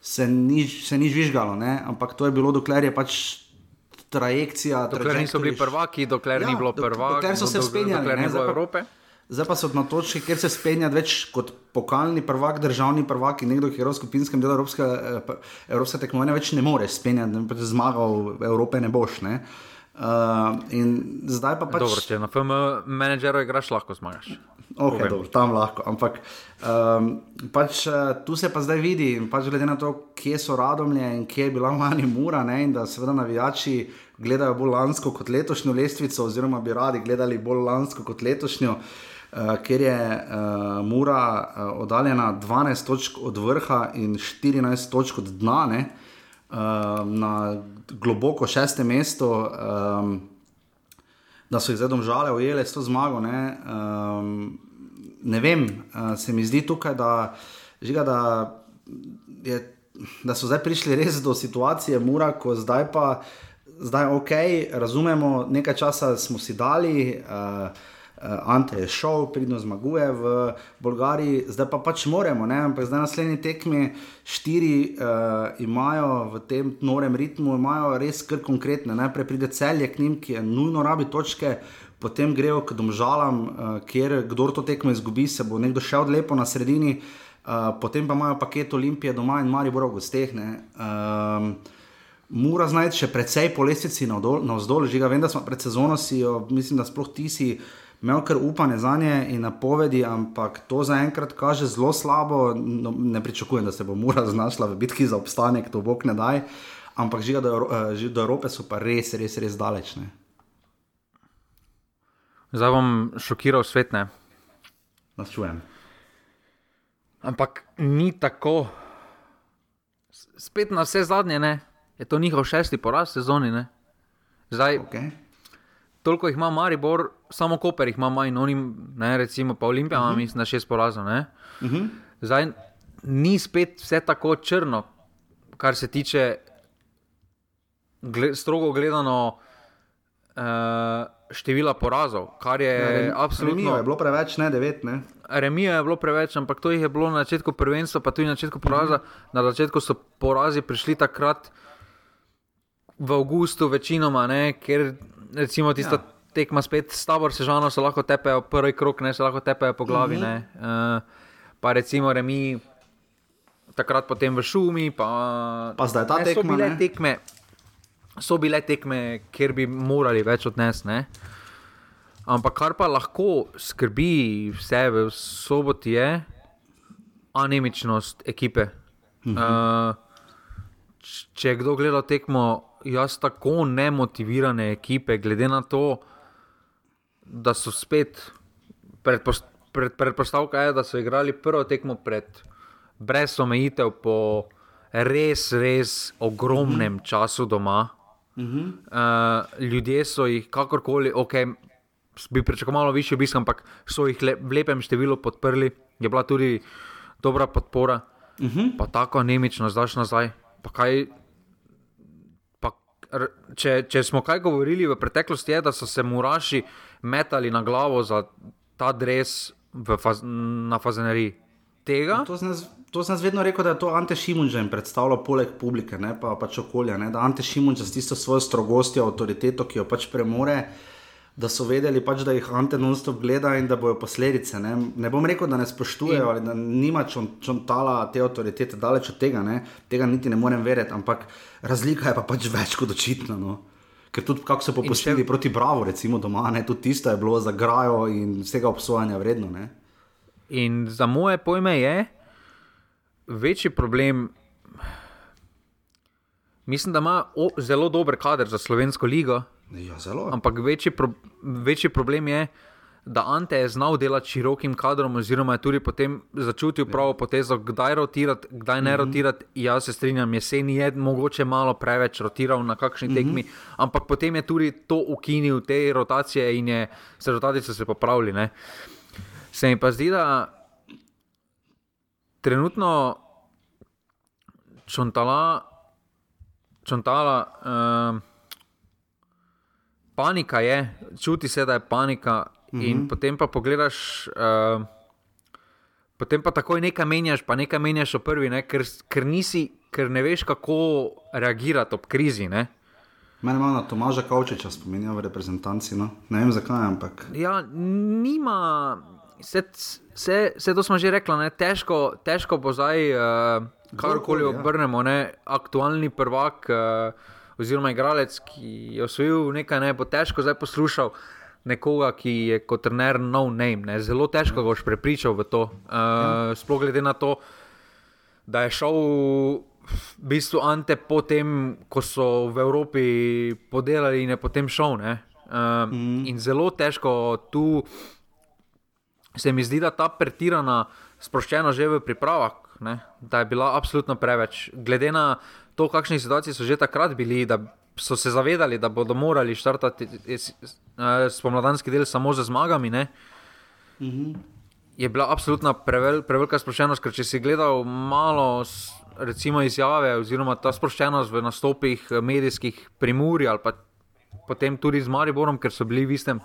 se ni, se ni žvižgalo, ne? ampak to je bilo, dokler je pač trajekcija. Dokler niso bili prvaki, dokler ja, ni bilo prvaka, dokler so se spenjali, dokler ni bilo Evrope. Zdaj pa so na točki, kjer se spenja več kot pokalni prvak, državni prvak in nekdo, ki je v skupinskem delu Evropske, eh, Evropske tekmovanja, več ne more spenjati, da bi zmagal Evrope ne boš. Ne? Uh, in zdaj pa pač. Dobro, če na FM menedžeru igraš, lahko zmagaš. Okay, dobro, tam lahko. Ampak um, pač, uh, tu se pa zdaj vidi, pač glede na to, kje so radomlje in kje je bila mani mura, ne, in da seveda navijači gledajo bolj lansko kot letošnjo lestvico, oziroma bi radi gledali bolj lansko kot letošnjo, uh, ker je uh, mura uh, oddaljena 12 točk od vrha in 14 točk od dna, ne, uh, na globoko šestem mestu. Um, Da so jih zdaj domžale, ujele s to zmago. Ne, um, ne vem, uh, se mi zdi tukaj, da, žiga, da, je, da so zdaj prišli res do situacije, mura, ko zdaj pa, zdaj ok, razumemo, nekaj časa smo si dali. Uh, Ante je šel, pridno zmaguje v Bolgariji, zdaj pa pač moramo, ne? ampak zdaj naslednji tekmi, štiri uh, imajo v tem norem ritmu, imajo res kar konkretne. Najprej pride celje k njim, ki je nujno rabi točke, potem grejo k domžalam, uh, kjer kdo to tekmo izgubi, se bo nekdo še odlepo na sredini, uh, potem pa imajo paket Olimpije doma in mari boro gosteh. Um, Mora znati še precej po lestvici na vzdolj, že ga vem, da smo pred sezono si jo, mislim, da sploh ti si imel kar upanje za nje in napovedi, ampak to zaenkrat kaže zelo slabo. No, ne pričakujem, da se bo Mura znašla v bitki za obstanek, to bog ne daj, ampak že do, do Evrope so pa res, res, res daleč. Ne? Zdaj bom šokiral svet. Ne? Nas čujem. Ampak ni tako. Spet na vse zadnje, ne? je to njihov šesti poraz sezoni. Ne? Zdaj, okay. Toliko jih ima Maribor, samo Koper jih ima manj, oni, ne, recimo pa Olimpija, uh -huh. mislim, na šest porazov. Uh mhm. -huh. Zdaj, ni spet vse tako črno, kar se tiče gled, strogo gledano. Uh, števila porazov, kar je ja, absolutno. Remijo je bilo preveč, ne devet. Ne? Remijo je bilo preveč, ampak to jih je bilo na začetku prvenstva, pa tudi na začetku poraza. Mm -hmm. Na začetku so porazi prišli takrat v avgustu, večinoma, ne, ker recimo tista ja. tekma spet s tabor sežano se lahko tepejo, prvi krok ne se lahko tepejo po glavi. Mm -hmm. uh, pa recimo remi. Takrat potem v šumi, pa, pa zdaj ta tekma. So bile tekme, so bile tekme, kjer bi morali več odnesti. Ampak kar pa lahko skrbi vse v soboti, je anemičnost ekipe. Mhm. Uh, če kdo gleda tekmo, jaz tako nemotivirane ekipe, glede na to, da so spet predpost, pred, predpostavka, je, da so igrali prvo tekmo pred, brez omejitev, po res, res ogromnem mhm. času doma. Uh, ljudje so jih kakorkoli, ok, bi pričakovali malo više obisk, ampak so jih le, v lepem številu podprli. je bila tudi dobra podpora, uh Mhm. -huh. pa tako anemično znaš nazaj. Pa kaj, če, če smo kaj govorili v preteklosti, je, da so se muraši metali na glavo za ta dres faz, na fazeneriji. Tega? To sem, to sem vedno rekel, da je to Ante Šimunža in predstavlja poleg publike, ne, pa pač okolja. Ne, da Ante Šimunža s tisto svojo strogostjo, avtoriteto, ki jo pač premore, da so vedeli, pač, da jih Ante non-stop gleda in da bojo posledice. Ne. ne bom rekel, da ne spoštujejo in... ali da nima čon, čontala te avtoritete, daleč od tega, ne. tega niti ne morem verjeti, ampak razlika je pa pač več kot očitna. No. Ker tudi kako so popustili še... proti Bravo, recimo doma, ne, tudi tisto je bilo za grajo in vsega obsojanja vredno. Ne. In za moje pojme je večji problem. Mislim, da ima o, zelo dober kader za slovensko ligo, Ja, zelo. ampak večji, pro, večji problem je, da Ante je znal delati širokim kadrom, oziroma je tudi potem začutil pravo potezo, kdaj rotirati, kdaj ne rotirati. Jaz se strinjam, jeseni je mogoče malo preveč rotiral na kakšni tekmi, ampak potem je tudi to ukinil, te rotacije in je, se rotati so se popravili. Ne. Se mi pa zdi, da trenutno čontala, čontala uh, panika je, čuti se, da je panika, in uh -huh. potem pa pogledaš. Uh, Potem pa takoj nekaj menjaš, pa nekaj menjaš v prvi, ne? ker, ker, nisi, ker ne veš, kako reagirati ob krizi. Ne? Mene malo na Tomaža Kavčiča spominja v reprezentanci. No? Ne vem zakaj, ampak. Ja, nima, vse, vse, vse to smo že rekli, ne? težko, težko bo zdaj, uh, karkoli ja. obrnemo, ne? aktualni prvak uh, oziroma igralec, ki je osvojil nekaj, ne bo težko zdaj poslušal. Nekoga, ki je kot trener no name, ne? zelo težko ga boš prepričal v to. Uh, sploh glede na to, da je šel v bistvu Ante potem, ko so v Evropi podelali in je potem šel. Uh, mm. In zelo težko tu se mi zdi, da ta pretirana sproščenost že v pripravah, ne? da je bila absolutno preveč. Glede na to, kakšni situaciji so že takrat bili, da so se zavedali, da bodo morali štartati spomladanski del samo z zmagami. Mm -hmm. Je bila absolutno prevel, prevelika sproščenost, ker če si gledal malo. Recimo izjave, oziroma ta sproščenost v nastopih medijskih primuri, ali pa potem tudi z Mariborom, ker so bili v istem,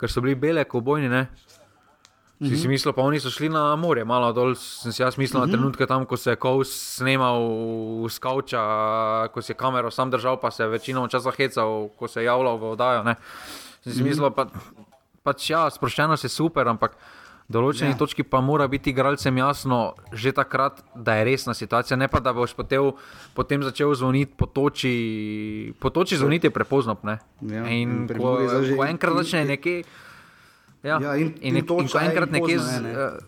ker so bili bele, kobojni. Ne? Si mm -hmm. si mislil, pa oni so šli na more, malo dol. Sem si jaz mislil mm -hmm. na trenutke tam, ko se je Kous snimal z kavča, ko si je kamero sam držal, pa se je večino časa hecal, ko se je javljal v oddajo. Ne? Sem si mm -hmm. mislil, pa, pač ja, sproščenost je super, ampak. V določeni ja. točki pa mora biti igralcem jasno, že takrat, da je resna situacija, ne pa da boš potem, potem začel zvoniti po toči. Po toči zvoniti je prepozno. Ja, in ko, ko enkrat začne nekje. Ja, ja, in, in, in, in ko enkrat nekje. Z, ne. uh,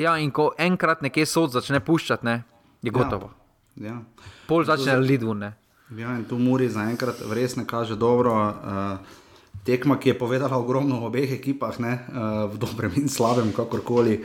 ja, in ko enkrat nekje sod začne puščati, ne, je gotovo. Ja, ja. Pol začne lidvun. Ja, in tu Muri zaenkrat res ne kaže dobro. Uh, tekma, ki je povedala ogromno v obeh ekipah, ne, uh, v dobrem in slabem, kakorkoli.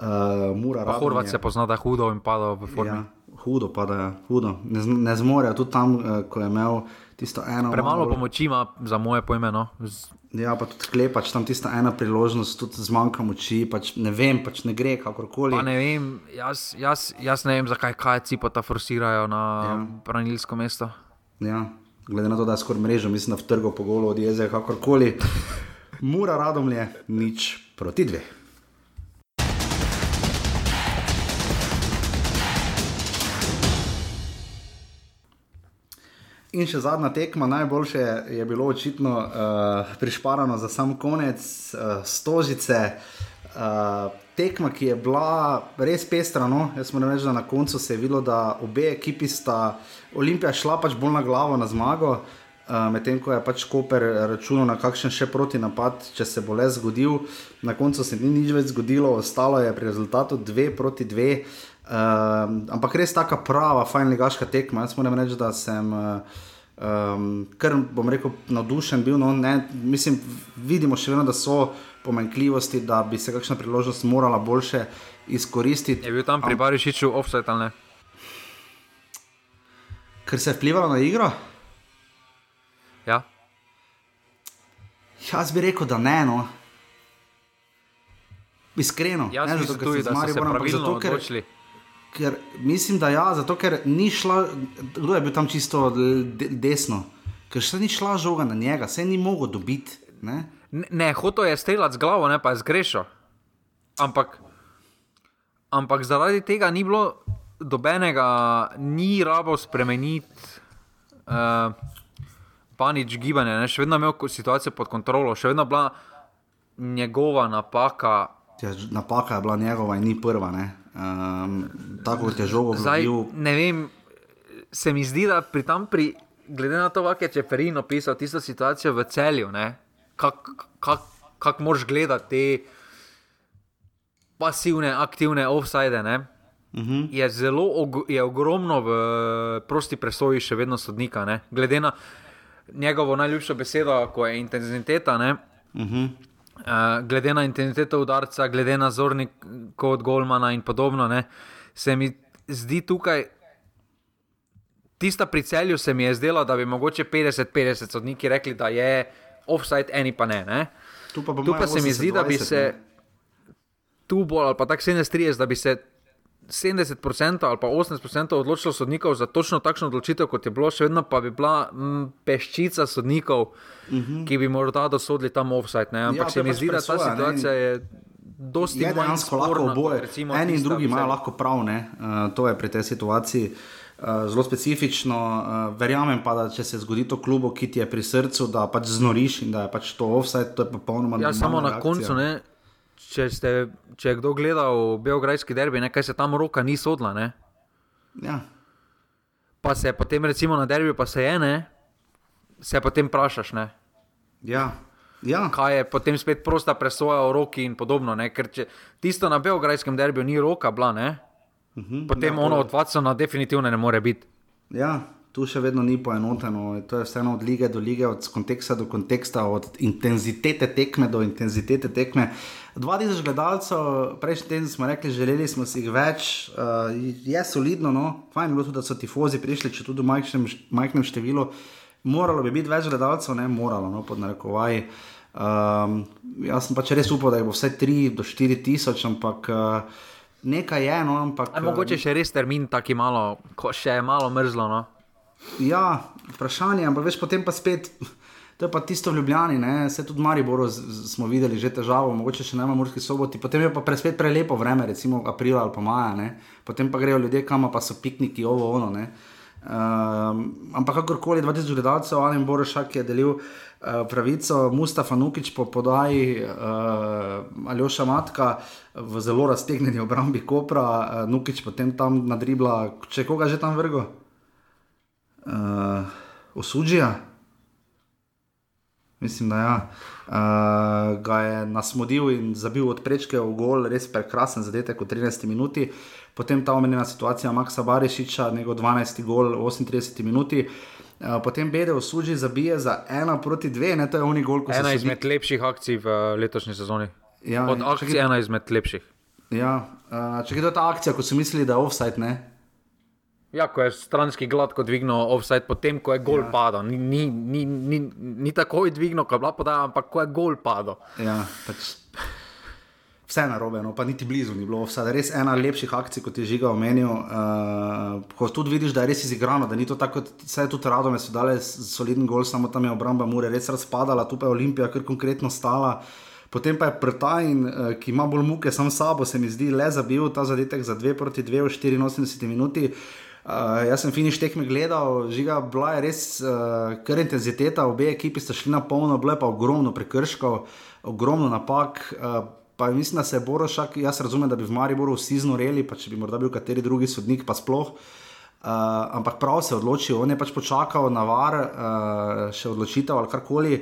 Uh, Hrvat se pozna, da hudo in pada v formi. Ja, hudo pada, ja, hudo. Ne, ne zmorejo tudi tam, uh, ko je imel tisto eno. Premalo malo... pomoči ima za moje pojme. No. Z... Ja, pa tudi klepač tam tista ena priložnost, tudi zmanjka moči, pač ne vem, pač ne gre kakorkoli. Pa ne vem, jaz, jaz, jaz ne vem, zakaj kajci pa ta forsirajo na ja. branilsko mesto. Ja glede na to, da je skoraj mrežo, mislim, v trgu po golu od jeze, kakorkoli. Mura radom je nič proti dve. In še zadnja tekma, najboljše je bilo očitno uh, prišparano za sam konec, uh, stožice. Uh, tekma, ki je bila res pestra. No? Jaz moram reči, da na koncu se je videlo, da obe ekipi sta Olimpija šla pač bolj na glavo na zmago, uh, medtem ko je pač Koper računal na kakšen še proti napad, če se bo le zgodil. Na koncu se ni nič več zgodilo, ostalo je pri rezultatu 2 proti 2. Uh, ampak res taka prava, fajn ligaška tekma. Jaz moram reči, da sem. Uh, Um, ker bom rekel, navdušen bil. No, ne, mislim, vidimo še vedno, da so pomanjkljivosti, da bi se kakšna priložnost morala boljše izkoristiti. Je bil tam pri Barišiču offset ali ne? Ker se je vplivalo na igro? Ja. Jaz bi rekel, da ne. No. Iskreno, Jaz ne zato, ker tudi, da so se Mariborom, ampak pravilno zato, ker, odločili. ker mislim, da ja, zato ker ni šla, kdo je bil tam čisto de, desno, ker še ni šla žoga na njega, se ni mogel dobiti. Ne? Ne, ne hotel je streljati z glavo, ne pa je zgrešil. Ampak, ampak zaradi tega ni bilo dobenega, ni rabo spremeniti uh, panič gibanja, ne? še vedno imel situacijo pod kontrolo, še vedno bila njegova napaka. Ja, napaka je bila njegova in ni prva. Um, tako kot je žogo Zdaj, bil. ne vem, se mi zdi, da pri tam, pri, glede na to, kak je Čeferin opisal tisto situacijo v celju, kako kak, kak moraš gledati te pasivne, aktivne offside. Ne, Uh -huh. je zelo og, je ogromno v prosti presoji še vedno sodnika. Ne? Glede na njegovo najljubšo besedo, ko je intenziteta. Ne? Uh -huh. Uh, glede na intenziteto udarca, glede na zornik kot Golmana in podobno, ne, se mi zdi tukaj, tista pri celju se mi je zdela, da bi mogoče 50-50 sodniki rekli, da je offside, eni pa ne. ne. Tu pa, Tu pa se mi zdi, da bi 80-20, se ne. tu bolj ali pa tako 37, da bi se 70% ali pa 80% odločilo sodnikov za točno takšno odločitev, kot je bilo, še vedno pa bi bila m, peščica sodnikov, uh -huh. ki bi morda dosodili tam offside. Ne? Ampak Mhm. Ja, ja, se mi pač zdi, da ta presoja, ne, situacija je dosti Je manj dejansko lahko oboje. recimo Eni in drugi imajo lahko prav, ne? uh, to je pri tej situaciji. Uh, zelo specifično, uh, verjamem pa, da če se zgodi to klubu, ki ti je pri srcu, da pač znoriš in da je pač to offside, to je popolnoma Ja, normalna samo na reakcija. koncu, ne, če, ste, če je kdo gledal Beograjski derbi, ne, kaj se tam roka ni sodla. Ne? Ja. Pa se potem, recimo na derbiju, pa se je ne, se potem vprašaš. Ne? Ja. Ja. kaj je potem spet prosta presoja o roki in podobno. Ne? Ker če tisto na Beograjskem derbiju ni roka, bila, ne? Mhm. potem Ja, ono to- od Watsona definitivno ne more biti. Ja, tu še vedno ni poenoteno. To je vseeno od lige do lige, od konteksta do konteksta, od intenzitete tekme do intenzitete tekme. 2000 gledalcev, prejšnji teden smo rekli, želeli smo si jih več, uh, je solidno, no, fajn je bilo tudi, da so tifozi prišli, če tudi v majhnem, majhnem številu. Moralo bi biti več gledalcev, ne moralo, no, pod narekovaji. Um, jaz sem pač res upal, da bo vsaj 3 do 4 tisoč, ampak uh, nekaj je, no, ampak. Aj, mogoče še res termin taki malo, ko še je malo mrzlo. No? Ja, vprašanje, ampak veš, potem pa spet, to je pa tisto v Ljubljani, ne? se tudi v Mariboru z- z- smo videli že težavo, mogoče še najmanj v Murski soboti, potem je pa pre, spet prelepo vreme, recimo aprila ali pa maja, ne? potem pa grejo ljudje kam, pa so pikniki, ovo ono. Ne? Um, ampak kakorkoli, 2000 gledalcev, Alen Borošak je delil uh, pravico, Mustafa Nukič po podaji uh, Aljoša Matka v zelo raztegnjeni obrambi Kopra, uh, Nukič potem tam nadribla, če koga že tam vrgo uh, osuđija. Mislim, da ja. uh, ga je nasmodil in zabil od prečke v gol, res prekrasen zadetek v 13 minuti. Potem ta omenjena situacija Maksa Barišiča, njegov 12. gol v 38 minuti. Uh, potem Bede osuđi zabije za 1 proti 2, ne to je oni gol, ko so Ena sodni- izmed lepših akcij v letošnji sezoni. Ja, Od ja, akcij čakaj. ena izmed lepših. Ja, uh, če je to ta akcija, ko so mislili, da je offside, ne? Ja, ko je stranski gladko dvignil offside, potem ko je gol ja. padel. Ni, ni, ni, ni, ni takoj dvignil, ko je bila podaja, ampak ko je gol padel. Ja, pač vse narobe, no, pa niti blizu ni bilo. Vsaj res ena lepših akcij, kot je žiga omenil. Uh, ko tudi vidiš, da je res izigrano, da ni to tako, vse tudi radome so dale soliden gol, samo tam je obramba Mure res razpadala, tu pa je Olimpija kar konkretno stala. Potem pa je Prtajn, uh, ki ima bolj muke sam sabo, se mi zdi, le zabil ta zadetek za 2 proti 2 v 84 minuti. Uh, jaz sem finiš tekme gledal, žiga, bila je res uh, kar intenziteta, obe ekipi sta šli na polno, bilo je pa ogromno prekrškov, ogromno napak. Uh, pa mislim, da se je Borošak, jaz razumem, da bi v Mariboru vsi znoreli, pa če bi morda bil kateri drugi sodnik, pa sploh. Uh, ampak prav se je odločil, on je pač počakal na var, uh, še odločitev ali karkoli.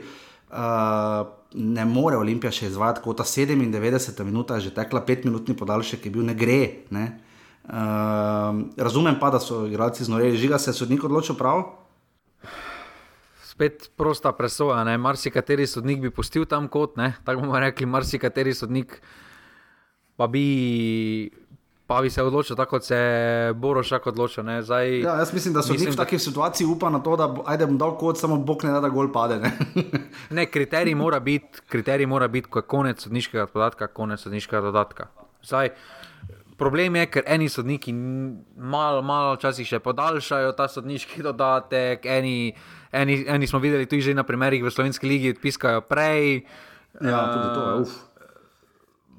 Uh, ne more Olimpija še izvajati, kot ta 97 minuta že tekla, 5-minutni podaljšek je bil, ne gre. Ne? Uh, razumem pa, da so igralci znoreli, žiga se je sodnik odločil prav. Spet prosta presoja, ne? marsikateri sodnik bi pustil tam kot, ne? tako bomo rekli, marsikateri sodnik pa bi pa bi se odločil tako, kot se je Borošak odločil. Zdaj, ja, jaz mislim, da so mislim, v takih da... situacijah upali na to, da ajde, bom dal kot samo Bog ne da, da gol pade. Ne, <laughs> ne kriterij mora biti, biti, ko je konec sodniškega podatka, konec sodniškega dodatka. Zdaj, Problem je, ker eni sodniki malo, malo časih še podaljšajo ta sodniški <laughs> dodatek, eni, eni, eni smo videli tudi že na primerih v Slovenski ligi, odpiskajo prej. Ja, tudi to je, uf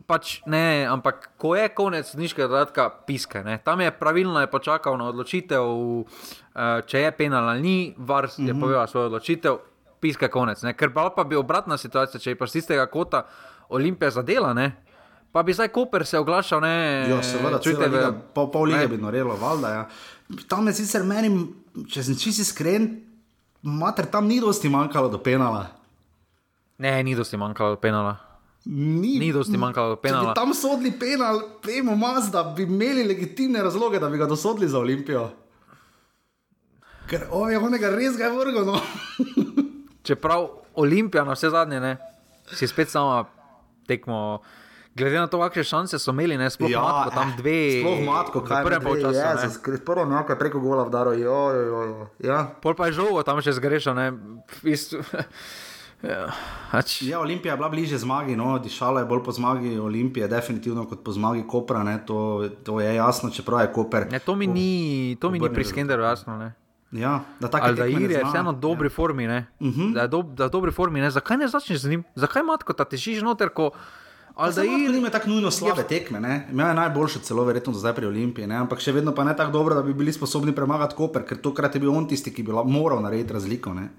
pač ne, ampak ko je konec nižkega dodatka, piske. Ne. Tam je pravilno je počakal na odločitev, uh, če je penal ali ni, vars je mm -hmm. povedal svojo odločitev, piske konec. Ne. Ker pa, pa bi obratna situacija, če je pa z tistega kota Olimpija zadela. Ne. Pa bi zdaj Koper se oglašal, ne, ja, seveda, čujte, v, pol, pol lige bi norelo, valjda. Ja. Tam je sicer meni, če sem čisti iskren, mater tam ni dosti manjkalo do penala. Ne, ni dosti manjkalo do penala. Ni, ni dosti manjkalo penala. Tam so odli penal, vemo, mas, da bi imeli legitimne razloge, da bi ga dosodili za Olimpijo. Ker on je onega res ga vrgel. No. <laughs> Čeprav Olimpija na vse zadnje, ne, si spet sama tekmo. Glede na to, kakšne šanse so imeli, ne sploh ja, matko, tam dve. Sploh matko, kaj je prvo čas. Prvo nekaj preko gola vdaro, jo, jo, jo. Ja. Pol pa je žogo, tam še zgrešil, ne. <laughs> Ja, hač. ja, Olimpija je bila bliže zmagi, no, dišala je bolj po zmagi Olimpije, definitivno kot po zmagi Kopra, to, to je jasno, čeprav je Koper. Ne, to mi ni, to mi ni pri Skenderu jasno. Ne. Ja, da tako. Da je vseeno v dobri ja. formi. Uh mhm. -huh. Da je do, v dobri formi. Ne. Zakaj ne začneš z njim? Zakaj imaš tako, da težiš noter? Ko... Aldair ima tako nujno slabe je... tekme, ima je najboljše, celo verjetno zdaj pri Olimpiji, ne? ampak še vedno pa ne tako dobro, da bi bili sposobni premagati Koper, ker tokrat je bil on tisti, ki bi moral narediti razliko. Ne?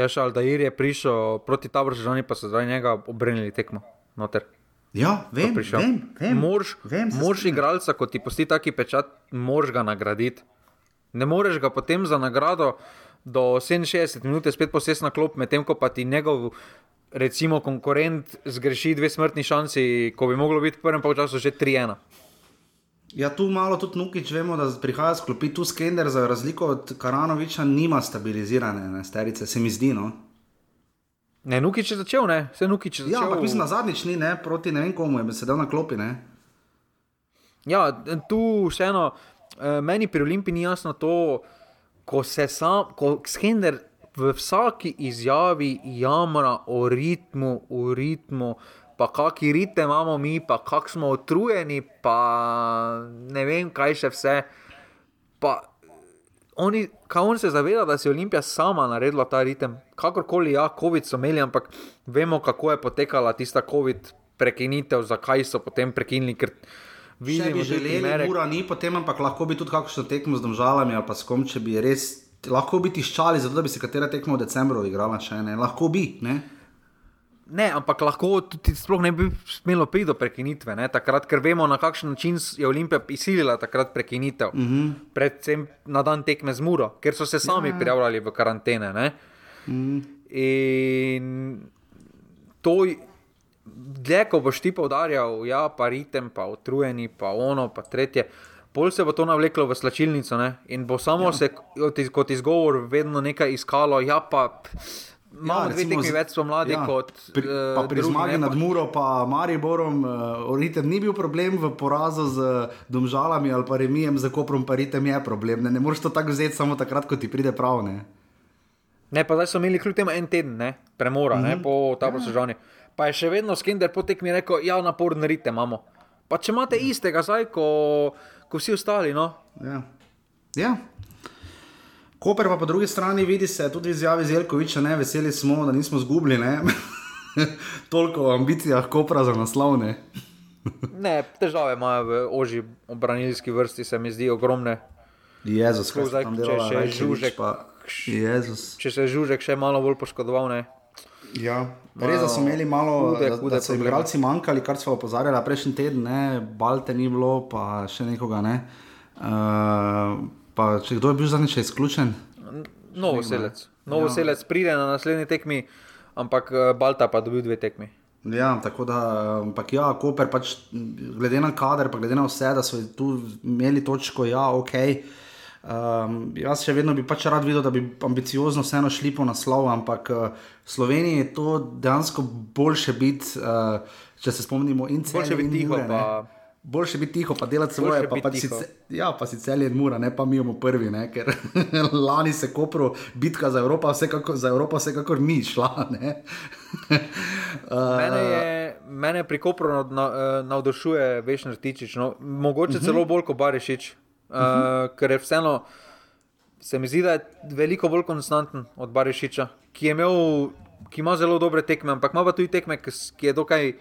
Ja, šal, da je prišel proti taboru, že oni pa so zdaj njega obrnili tekmo. Noter. Ja, vem, vem, vem, mož, vem mož igralca, kot ti posti taki pečat, mož ga nagraditi. Ne moreš ga potem za nagrado do 67 minut spet posesti na klop, medtem ko pa ti njegov, recimo, konkurent zgreši dve smrtni šansi, ko bi moglo biti v prvem času že 3-1. Ja, tu malo tudi Nukič, vemo, da prihaja sklopiti tu skender, za razliko od Karanoviča, nima stabilizirane ne, sterice, se mi zdi. No. Ne, Nukič je začel, ne, vse Nukič je začel. Ja, ampak mislim, da zadnjič ni, ne, proti ne vem komu je sedel na klopi. Ne. Ja, tu vseeno, eh, meni pri Olimpiji ni jasno to, ko se sam, ko skender v vsaki izjavi jamra o ritmu, o ritmu pa kakšni ritem imamo mi, pa kako smo utrujeni, pa ne vem, kaj še vse. Pa oni, on se zaveda, da si Olimpija sama naredila ta ritem. Kakorkoli, ja, COVID so imeli, ampak vemo, kako je potekala tista COVID prekinitev, zakaj so potem prekinili. Vidimo, že želeli, ura ni potem, ampak lahko bi tudi kakšno tekmo z državami ali pa s kom, če bi res. Lahko bi tiščali, zato da bi se katera tekma v decembru odigrala, še ne. Lahko bi, ne. Ne, ampak lahko tudi sploh ne bi smelo priti do prekinitve, ne, takrat, ker vemo, na kakšen način je Olimpija izsilila takrat prekinitev. Uh mhm. -huh. Predvsem na dan tekme z Muro, ker so se sami ja. prijavljali v karantene. Uh mhm. -huh. In to, dlje ko boš ti povdarjal, ja, pa ritem, pa utrujeni, pa ono, pa tretje. Pol se bo to navleklo v slačilnico ne? in bo samo ja. se kot izgovor vedno nekaj iskalo, ja, pa. Imamo ja, dve tekmi več, smo mladi ja, kot. Pri, uh, pri drugi, zmagi ne, nad Muro, pa Mariborom, uh, ritem ni bil problem v porazu z Domžalami ali pa Remijem za Koprom, pa ritem je problem. Ne, ne moreš to tako vzeti samo takrat, ko ti pride prav. Ne, ne pa zdaj smo imeli kljub temu en teden, ne, premora, mm -hmm. ne, mhm. po ta poslužanju. Ja. Pa je še vedno skender po tekmi rekel, ja, naporne ritem imamo. Pa če imate ja. istega zdaj, ko, ko vsi ostali, no. Ja. Ja, Koper pa po drugi strani vidi se tudi izjavi Zelkoviča, ne veseli smo, da nismo zgubili. <laughs> Toliko o ambicijah Kopra za naslovne. <laughs> ne, težave imajo v oži obranilski vrsti, se mi zdi ogromne. Jezus, zdaj, če, še žužek, pa, če se je žužek še malo bolj poškodoval. Ne. Ja, res da so imeli malo, hude, da, hude da so igralci manjkali, kar smo opozarjali prejšnji teden, ne, Balte ni bilo, pa še nekoga ne. Uh, Pa, če kdo je bil zadnjič izključen? Novo selec. Novo ja. selec pride na naslednji tekmi, ampak eh, Balta pa dobil dve tekmi. Ja, tako da, ampak ja, Koper, pač, glede na kader, pa glede na vse, da so tu imeli točko, ja, ok. Um, jaz še vedno bi pač rad videl, da bi ambiciozno vseeno šli po naslov, ampak v uh, Sloveniji je to dejansko boljše biti, uh, če se spomnimo, in celo. Boljše biti tiho, pa. Boljše biti tiho, pa delati svoje, pa, pa, sice, ja, pa si cel en mura, ne pa mi bomo prvi, ne? ker <laughs> lani se kopro bitka za Evropo, vsekakor, za Evropo vsekakor ni šla. uh, <laughs> mene, je, mene pri kopru navdušuje veš nartičič, no, mogoče uh mhm. -huh. celo bolj kot Barišič, uh, uh -huh. ker je vseeno, se mi zdi, da je veliko bolj konstanten od Barišiča, ki, imel, ki ima zelo dobre tekme, ampak ima pa tudi tekme, ki je dokaj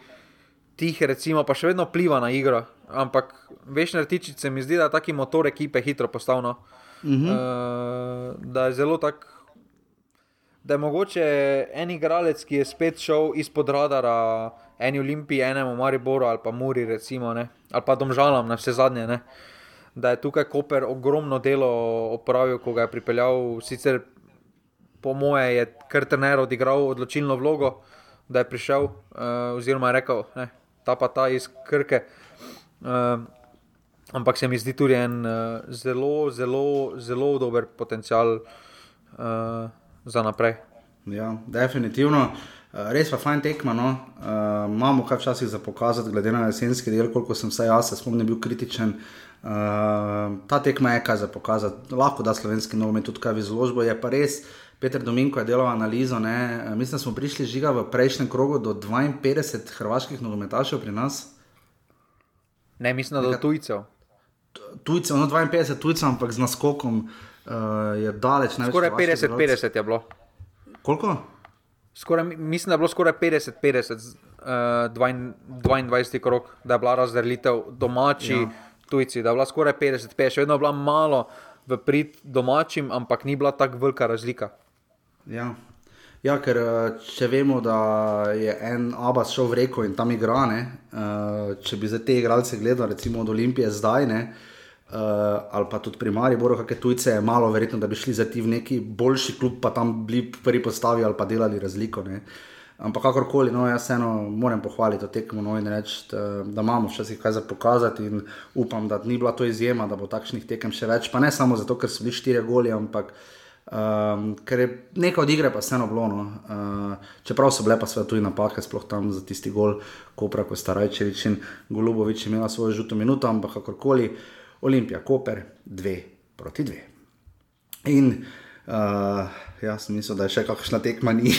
tih, recimo, pa še vedno pliva na igro. Ampak veš, retiči se mi zdi, da je taki motor ekipe hitro postavljen. Uh -huh. uh, da je zelo tak. Da je mogoče en igralec, ki je spet šel izpod radara, eni Olimpiji, enemu Mariboru ali pa Muri, recimo, ne? ali pa Domžalam, na vse zadnje. Ne? Da je tukaj Koper ogromno delo opravil, ko ga je pripeljal. Sicer, po moje, je kar trener odigral odločilno vlogo, da je prišel, uh, oziroma je rekel, ne, ta pa ta iz Krke. Uh, ampak se mi zdi tudi en uh, zelo, zelo, zelo dober potencial uh, za naprej. Ja, definitivno. Res pa fajn tekma. No. Uh, imamo kaj včasih za pokazati, glede na jesenski del, koliko sem se jaz, spomnim, bil kritičen. Uh, ta tekma je kaj za pokazati. Lahko da slovenski nogomet tudi kaj v izložbo. Je pa res, Peter Dominko je delal analizo. Ne? Eh, mislim, da smo prišli žiga v prejšnjem krogu do 52 hrvaških nogometašev pri nas. Ne, mislim, da do tujcev. Tujcev, no 52 tujcev, ampak z naskokom uh, je daleč. Skoraj 50-50 je bilo. Koliko? Skoraj, mislim, da je bilo skoraj 50-50, uh, 22 krok, da je bila razdelitev domači, ja. Tujci, da je bila skoraj 50-50, še vedno je bila malo v prid domačim, ampak ni bila tako velika razlika. Ja. ja, ker eh, če vemo, da je en Abbas šel v reko in tam igra, ne, uh, če bi za te igralce gledal, recimo od Olimpije zdaj, ne, uh, ali pa tudi pri Mariboru, kakšne tujce, je malo verjetno, da bi šli za ti v neki boljši klub, pa tam bili prvi postavi ali pa delali razliko. Ne. Ampak kakorkoli, no, jaz eno moram pohvaliti to tekmo no, in reči, da, imamo včasih kaj za pokazati. Upam, da ni bila to izjema, da bo takšnih tekem še več. Pa ne samo zato, ker so bili štiri goli, ampak Um, ker je nekaj od igre, pa vseeno bilo. No. Uh, čeprav so bile pa sve tudi napake, sploh tam za tisti gol, Koper, ko sta Rajčevič in Golubovič imela svojo žuto minuto, ampak kakorkoli, Olimpija, Koper, dve proti dve. In uh, jaz mislim, da je še kakšna tekma ni.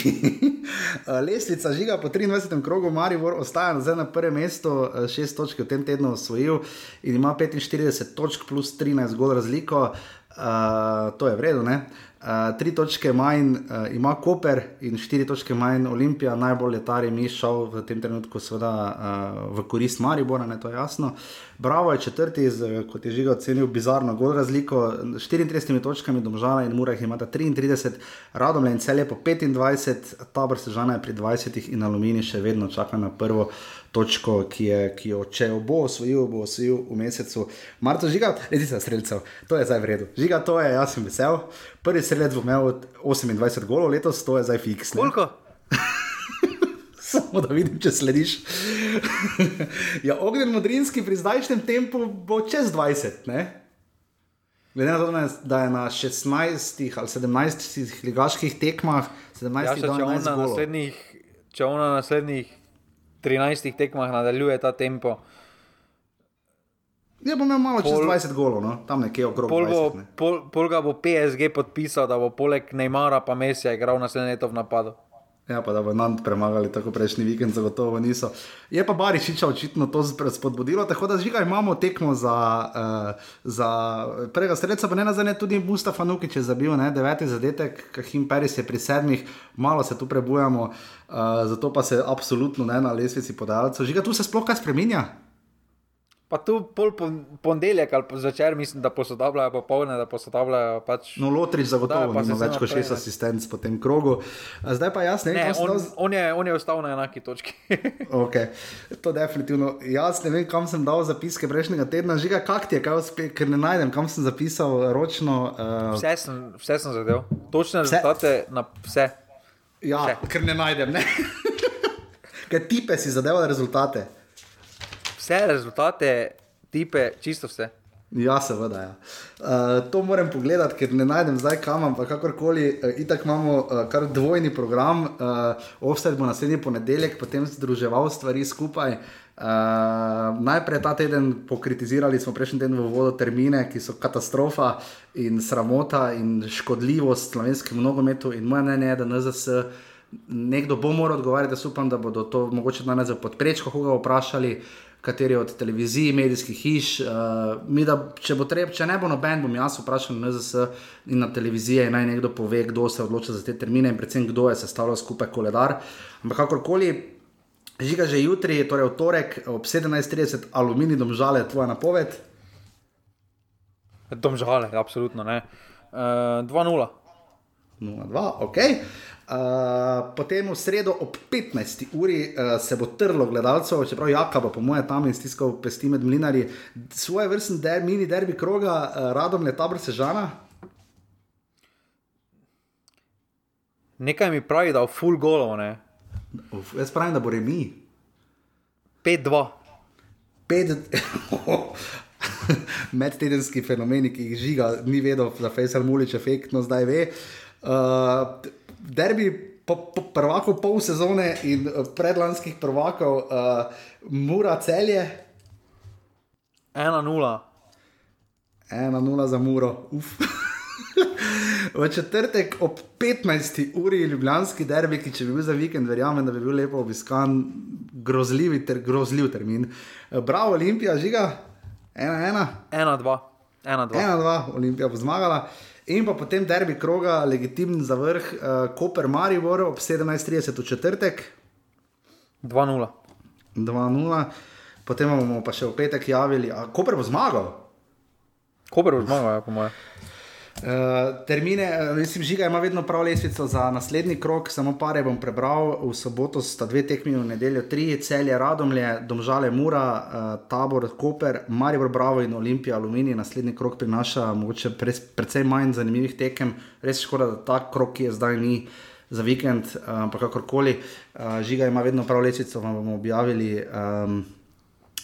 <laughs> Lesnica žiga po 23. krogu, Marivor ostaja zdaj na prvem mestu, šest točk v tem tednu osvojil in ima 45 točk plus 13 gol razliko. Uh, to je vredno, ne? Uh, tri točke manj uh, ima Koper in štiri točke manj Olimpija, najbolj letari mi šel v tem trenutku, seveda uh, v korist Maribora, ne to je jasno. Bravo je četrti, z, kot je že ocenil, bizarno gol razliko, 34 točkami domžala in Murah imata 33, Radomlje in celje po 25, Tabor Sežana je pri 20 in Alumini še vedno čaka na prvo točko, ki, je, ki jo če jo bo osvojil, bo osvojil v mesecu marca. Žiga, redi se streljcev, to je zdaj v redu. Žiga, to je, jaz sem vesel. Prvi streljec bo imel 28 golov letos, to je zdaj fiks. Koliko? <laughs> Samo da vidim, če slediš. <laughs> ja, ognjen modrinski pri zdajšnjem tempu bo čez 20. Ne? Glede na to, da je na 16 ali 17 ligaških tekmah, 17 ja, on na naslednjih, če on na naslednjih 13 tekmah nadaljuje ta tempo. Ja, bom imel malo čez pol, 20 golov, no? tam nekje okrog pol 20. Ne? Pol, pol ga bo PSG podpisal, da bo poleg Neymara pa Mesija igral naslednje leto v napadu. Ja, pa da bo nam premagali tako prejšnji vikend, zagotovo niso. Je pa Barišiča očitno to spodbudilo, tako da žiga imamo tekmo za, uh, za prvega sredstva, pa ne nazadnje tudi Mustafa Nukič je zabil, ne, deveti zadetek, Kahim Peris je pri sedmih, malo se tu prebujamo, uh, zato pa se absolutno ne na lesvici podajalcev. Žiga, tu se sploh kaj spremenja? Pa tu pol ponedeljek ali začer, mislim, da posodabljajo popolne, da posodabljajo. Pač, no, Lotrič zagotovo da, ima več kot šest asistentov po tem krogu. Zdaj pa jaz ne vem, ne, on, dal... on, je, on je ostal na enaki točki. <laughs> okay. To definitivno. Jaz ne vem, kam sem dal zapiske prejšnjega tedna, žiga, kak ti je, kaj uspe, ker ne najdem, kam sem zapisal ročno. Uh... Vse, sem, vse sem zadev, točne vse? rezultate na vse. Ja, vse. ker ne najdem. Ne? <laughs> ker tipe si zadeval rezultate vse rezultate, tipe, čisto vse. Ja, seveda. Ja. Uh, to moram pogledati, ker ne najdem zdaj kam, ampak kakorkoli. Uh, itak imamo uh, kar dvojni program, uh, offset bo naslednji ponedeljek, potem združeval stvari skupaj. Uh, najprej ta teden pokritizirali smo prejšnji teden v vodo termine, ki so katastrofa in sramota in škodljivost slovenskim nogometu. In moje mnenje je, da NZS nekdo bo moral odgovarjati, da upam, da bodo to mogoče danes podprečko koga vprašali kateri od televizij, medijskih hiš. Uh, mi, da, če, treb, če ne bo noben, bom jaz vprašal na NZS in na televiziji, naj nekdo pove, kdo se odloča za te termine in predvsem kdo je sestavljal skupaj koledar. Ampak kakorkoli, žiga že jutri, torej v torek ob 17:30, aluminij, domžale, tvoja napoved. Domžale, absolutno ne. Uh, 2-0. 0-2, ok. Uh, potem v sredo ob 15. uri uh, se bo trlo gledalcev, čeprav Jaka pa po moje tam in stiskal pesti med mlinari, svoje vrstne der, mini derbi kroga, uh, radom le tabor sežana. Nekaj mi pravi, da je full golov. Uf, jaz pravim, da bo remi. 5-2. 5. <laughs> Medtedenski fenomeni, ki jih žiga, ni vedel, za Fejsal Mulič efektno zdaj ve. Uh, derbi prvakov pol sezone in eh, predlanskih prvakov, uh, mura celje. 1-0. 1-0 za muro, uf. <laughs> v četrtek ob 15. uri ljubljanski derbi, ki če bi bil za vikend, verjamem, da bi bil lepo obiskan, grozljiv, ter, grozljiv termin. Eh, bravo, Olimpija, žiga. 1-1. 1-2. 1-2, Olimpija bo zmagala. In pa potem derbi kroga, legitimen za vrh, uh, Koper Maribor ob 17:30 v četrtek. 2-0. 2-0, potem bomo pa še v petek javili, a Koper bo zmagal. Koper bo zmagal, ja, po mojem. Uh, termine, eh, mislim, žiga ima vedno prav lesvico za naslednji krok, samo pare bom prebral. V soboto sta dve tekmi, v nedeljo tri, celje Radomlje, Domžale Mura, uh, Tabor Koper, Maribor Bravo in Olimpija Aluminij. Naslednji krok prinaša mogoče pres, precej manj zanimivih tekem. Res škoda, da ta krok, ki je zdaj ni za vikend, ampak uh, kakorkoli. Uh, žiga ima vedno prav lesvico, vam bomo objavili, um,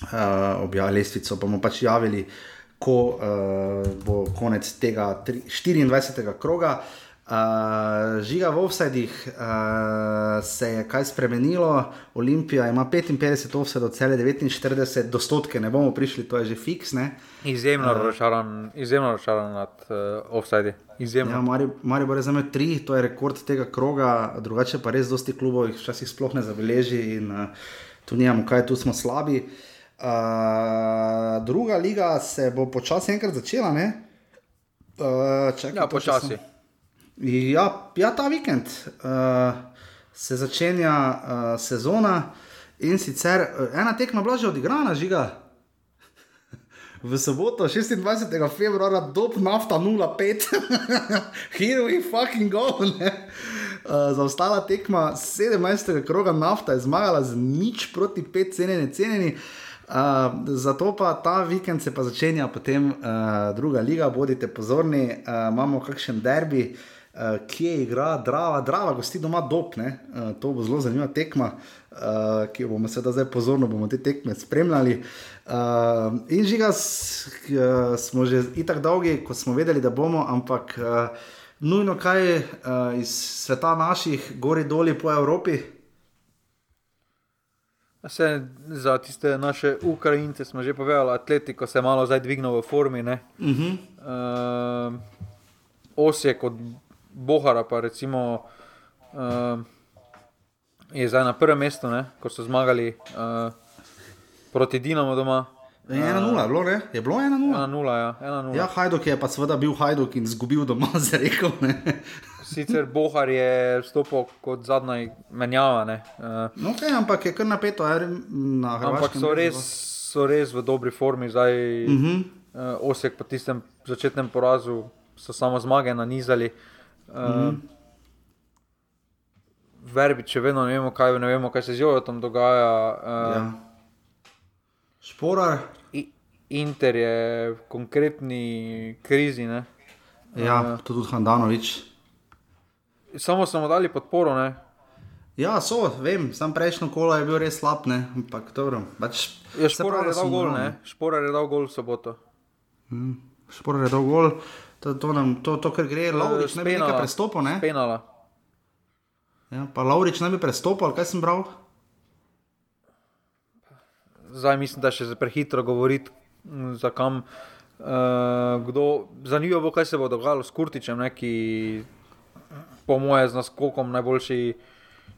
uh, objavili lesvico, bomo pač javili ko uh, bo konec tega 24. kroga. Uh, žiga v offsajdih uh, se je kaj spremenilo, Olimpija ima 55 offsajdov, cele 49, do stotke ne bomo prišli, to je že fiks. Ne? Izjemno uh, razočaran uh, nad uh, offsajdi. Ja, Mari bo rezame tri, to je rekord tega kroga, drugače pa res dosti klubov jih včasih sploh ne zabeleži in uh, tu nijamo kaj, tu smo slabi. Uh, Uh, druga liga se bo počasi enkrat začela. Uh, čakaj, ja, počasi. Ja, ja, ta vikend uh, se začenja uh, sezona in sicer ena tekma bila že odigrana, žiga. <laughs> V soboto, 26. februarja, dob nafta 0,5, <laughs> here we fucking go. Uh, za ostala tekma 17. kroga nafta je zmagala z nič proti 5 cenjeni cenjeni. Uh, Uh, zato pa ta vikend se pa začenja potem uh, druga liga, bodite pozorni, uh, imamo kakšen derbi, uh, kje igra Drava, Drava, gosti doma dopne, uh, to bo zelo zanimiva tekma, uh, ki bomo seveda zdaj pozorno bomo te tekme spremljali. Uh, in žiga uh, smo že tako dolgi, kot smo vedeli, da bomo, ampak uh, nujno kaj uh, iz sveta naših, gori doli po Evropi. Se, za tiste naše Ukrajince smo že povedali, atletiko se je malo zdaj dvignil v formi. Uh -huh. uh, Osijek od Bohara, pa recimo, uh, je zdaj na prvem mestu, ne? ko so zmagali uh, proti Dinamu doma. Je 1-0, bilo je, je bilo 1-0. 1-0, ja. 1-0. Ja, Hajduk je pa seveda bil Hajduk in izgubil doma, zdaj rekel. Sicer Bohar je vstopil kot zadnji menjava. Uh, okay, ampak je kar napeto, ali na Hrvaškem. Ampak so res, so res v dobri formi, zdaj uh -huh. uh, Osek po tistem začetnem porazu so samo zmage na nizali. Uh, uh -huh. Verbi, če vedno ne vemo, kaj, ne vemo, kaj se zjutraj tam dogaja. Uh, ja. Šporar. Inter je v konkretni krizi. Ne? Ja, uh, tudi Handanovič. Samo smo dali podporo. Ne? Ja, so, vem, sam prejšnjo kolo je bil res slab, ne? ampak dobro. Pač, je šporar je dal gol, ne? Šporar je dal gol v soboto. Mm. Špor je dol gol, to, to, nam, to, to kar gre, Laurič ne bi nekaj prestopil, ne? Penala. Ja, pa Laurič ne bi prestopil, kaj sem bral? Zdaj mislim, da še za prehitro govoriti, m, za kam. Uh, kdo, zanimivo bo, kaj se bo dogajalo s Kurtičem, ne, ki po mojem z naskokom najboljši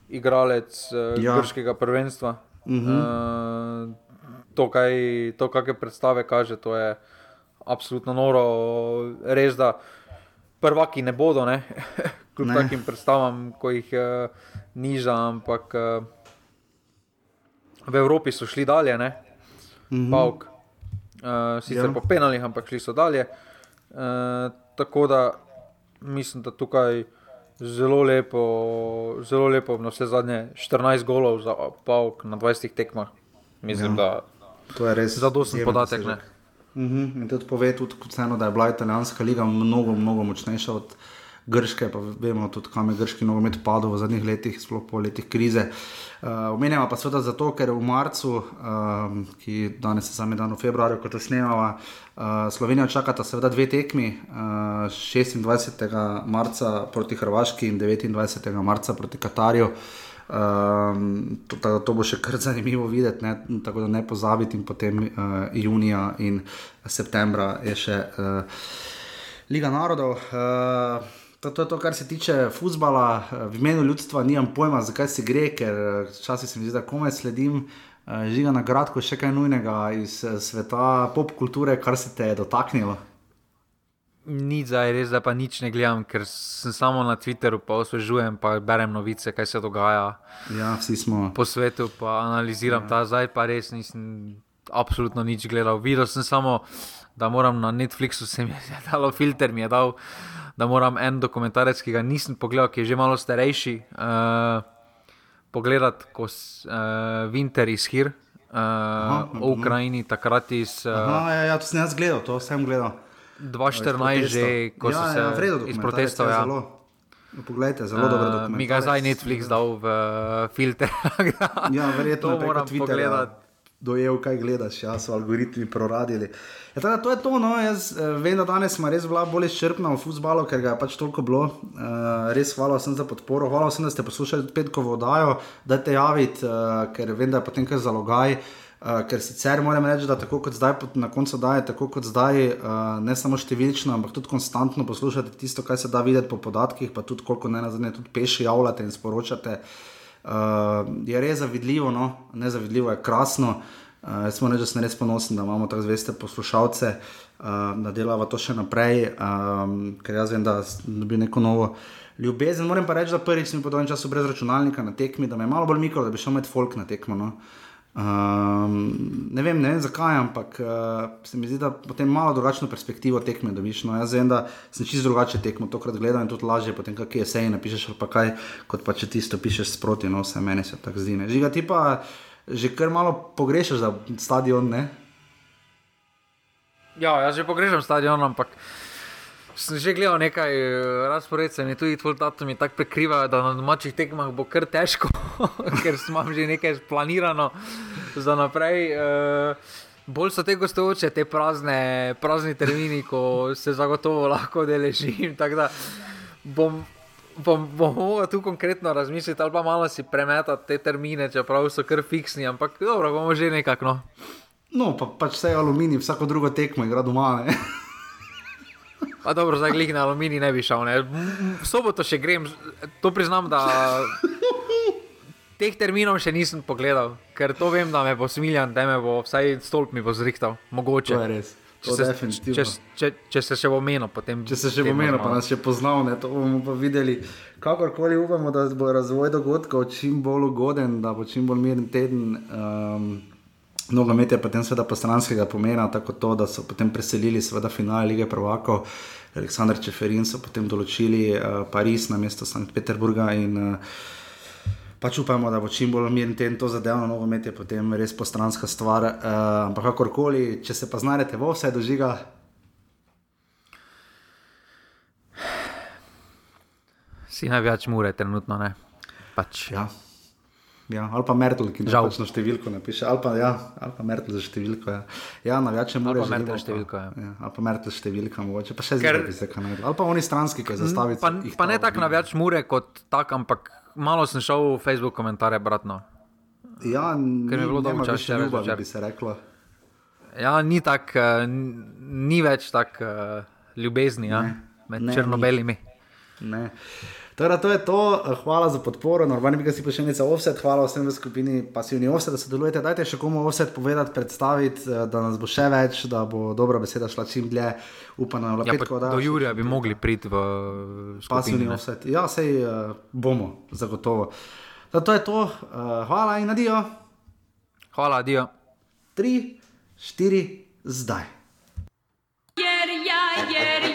igralec uh, Ja. grškega prvenstva. Uh -huh. uh, to, kaj, to, kakšne predstave kaže, to je absolutno noro. Res, da prvaki ne bodo, ne, <laughs> kljub Ne. takim predstavam, ko jih uh, niža, ampak uh, v Evropi so šli dalje, ne, uh -huh. Pavk. Uh, sicer Ja. ja. po penalih, ampak šli so dalje. Uh, tako da mislim, da tukaj zelo lepo, zelo lepo, na vse zadnje 14 golov za Pavk na 20 tekmah. Mislim, Ja. da To je res. zadosten podatek. Ne? Mhm, In tudi pove, tudi, vseeno, da je bila italijanska liga mnogo, mnogo močnejša od Grške, pa vemo tudi, kam je grški nogomet padel v zadnjih letih, sploh po letih krize. Uh, Omenjamo pa seveda zato, ker v marcu, um, ki danes je sami dan v februarju, kot to snemava, uh, Slovenijo čakata seveda dve tekmi, uh, 26. marca proti Hrvaški in 29. marca proti Katarju. Um, to, to, to bo še kar <laughs> zanimivo videti, ne? tako da ne pozabiti. In potem uh, junija in septembra je še uh, Liga narodov. Uh, to, to je to, kar se tiče futbola. Uh, v imenu ljudstva nimam pojma, zakaj se gre, ker uh, včasih se mi zdi, da komaj sledim. Uh, žiga na kratko še kaj nujnega iz sveta pop kulture, kar se te je dotaknilo. Ni zdaj res, da pa nič ne gledam, ker sem samo na Twitterju, pa osvežujem, pa berem novice, kaj se dogaja Ja, vsi smo. po svetu, pa analiziram ja. ta zdaj, pa res nisem absolutno nič gledal. Videl sem samo, da moram na Netflixu, se mi je <laughs> dalo filter, mi je dal, da moram en dokumentarec, ki ga nisem pogledal, ki je že malo starejši, uh, pogledati, ko uh, Winter is here. Uh, o Ukrajini, takrat iz uh, Aha, ja, ja, to sem jaz gledal, to sem gledal. 2014, že ko ja, so se ja, v iz protestov. je Ja. Zelo, no, poglejte, zelo dobro Uh, dokumentarec. mi ga zdaj Netflix dal v uh, filter. Ja, verjetno je moram Twitterja pogledati. Dojel, kaj gledaš, ja, so algoritmi proradili. Ja, teda, to je to, no, jaz eh, vem, da danes smo res bila bolj izčrpna v futbalu, ker ga je pač toliko bilo. Uh, res hvala vsem za podporo, hvala vsem, da ste poslušali petkovo oddajo, da te javite, uh, ker vem, da je potem kar zalogaj. Uh, ker sicer moram reči, da tako kot zdaj, na koncu daje, tako kot zdaj, uh, ne samo številčno, ampak tudi konstantno poslušate tisto, kar se da videti po podatkih, pa tudi koliko ne nazadnje tudi peši javljate in sporočate. Uh, je res zavidljivo, no? nezavidljivo je krasno. Uh, jaz smo reči, da sem res ponosen, da imamo tako zveste poslušalce, uh, da delava to še naprej, um, ker jaz vem, da dobi neko novo ljubezen. Moram pa reči, da prvič sem po dolgem času brez računalnika na tekmi, da me je malo bolj mikro, da bi šel med folk na tekmo. No? Um, ne, vem, ne vem zakaj, ampak uh, se mi zdi, da potem malo drugačno perspektivo tekme dobiš. No, jaz vem, da sem čisto drugače tekmo tokrat gledal in tudi lažje, potem kakšne eseje napišeš ali pa kaj, kot pa če tisto pišeš sproti, no vse meni se tako zdi. Ne. Žiga ti pa že kar malo pogrešaš za stadion, ne? Ja, jaz že pogrešam stadion, ampak sem že gledal nekaj eh, razpored, se mi tudi tvoj datumi tako prekrivajo, da na domačih tekmah bo kar težko, <laughs> ker imam že nekaj planirano za naprej. Uh, Bolj so te gostujoče, te prazne, prazni termini, ko se zagotovo lahko deležim. <laughs> tako da Bom, bom, bom mogel tu konkretno razmisliti, ali pa malo si premetati te termine, čeprav so kar fiksni, ampak dobro, bomo že nekako. No. No, pa pač je aluminij, vsako drugo tekmo igra doma. <laughs> Pa dobro, zdaj glih na aluminij ne bi šel. Ne. V soboto še grem, to priznam, da teh terminov še nisem pogledal, ker to vem, da me bo smiljan, da me bo vsaj stolp mi bo zrihtal, mogoče. To je res. Če se, če, če, če se še bo menil, potem. Če se še bo menil, pa nas še poznal, ne, to bomo pa videli. Kakorkoli upamo, da bo razvoj dogodkov čim bolj ugoden, da bo čim bolj miren teden. Um, Nogomet je potem seveda postranskega pomena, tako to, da so potem preselili seveda finale lige prvakov. Aleksandr Čeferin so potem določili uh, Pariz na mesto Sankt Peterburga in uh, pač upamo, da bo čim bolj miren teden to zadevno. Nogomet je potem res postranska stvar. Uh, ampak kakorkoli, če se pa znajdete v vse dožiga, Si največ mure, trenutno ne. Pač. Ja. Ja, ali pa Mertel, ki Žal. na številko napiše, ali pa, ja, ali pa Mertel za številko. Ja, ja navijače Ali morajo pa Mertel številko, ja. ja. Ali pa Mertel številka, mogoče pa še Ker- zdaj bi se kaj naredil. Ali pa oni stranski, ki zastavijo. Pa, pa ne tako navijač mure kot tak, ampak malo sem šel v Facebook komentarje bratno. Ja, Ker mi je bilo dolgo časa več še več ljubavi, večer. bi se reklo. Ja, ni tako, uh, ni več tako uh, ljubezni ja, med ne, črnobelimi. Ne. Torej, to je to, hvala za podporo, normalni bi ga si pošiljnica offset, hvala vsem v skupini pasivni offset, da sodelujete. Dajte še komu offset povedati, predstaviti, eh, da nas bo še več, da bo dobra beseda šla čim dlje. Upam, da bo Ja, petko, pa da do Jurija bi mogli priti v pasivni skupini. ne. offset. Ja, sej uh, bomo, zagotovo. Da, to je to, uh, hvala in nadijo. Hvala, Dio. Tri, štiri, zdaj. Jer ja, jer ja, ja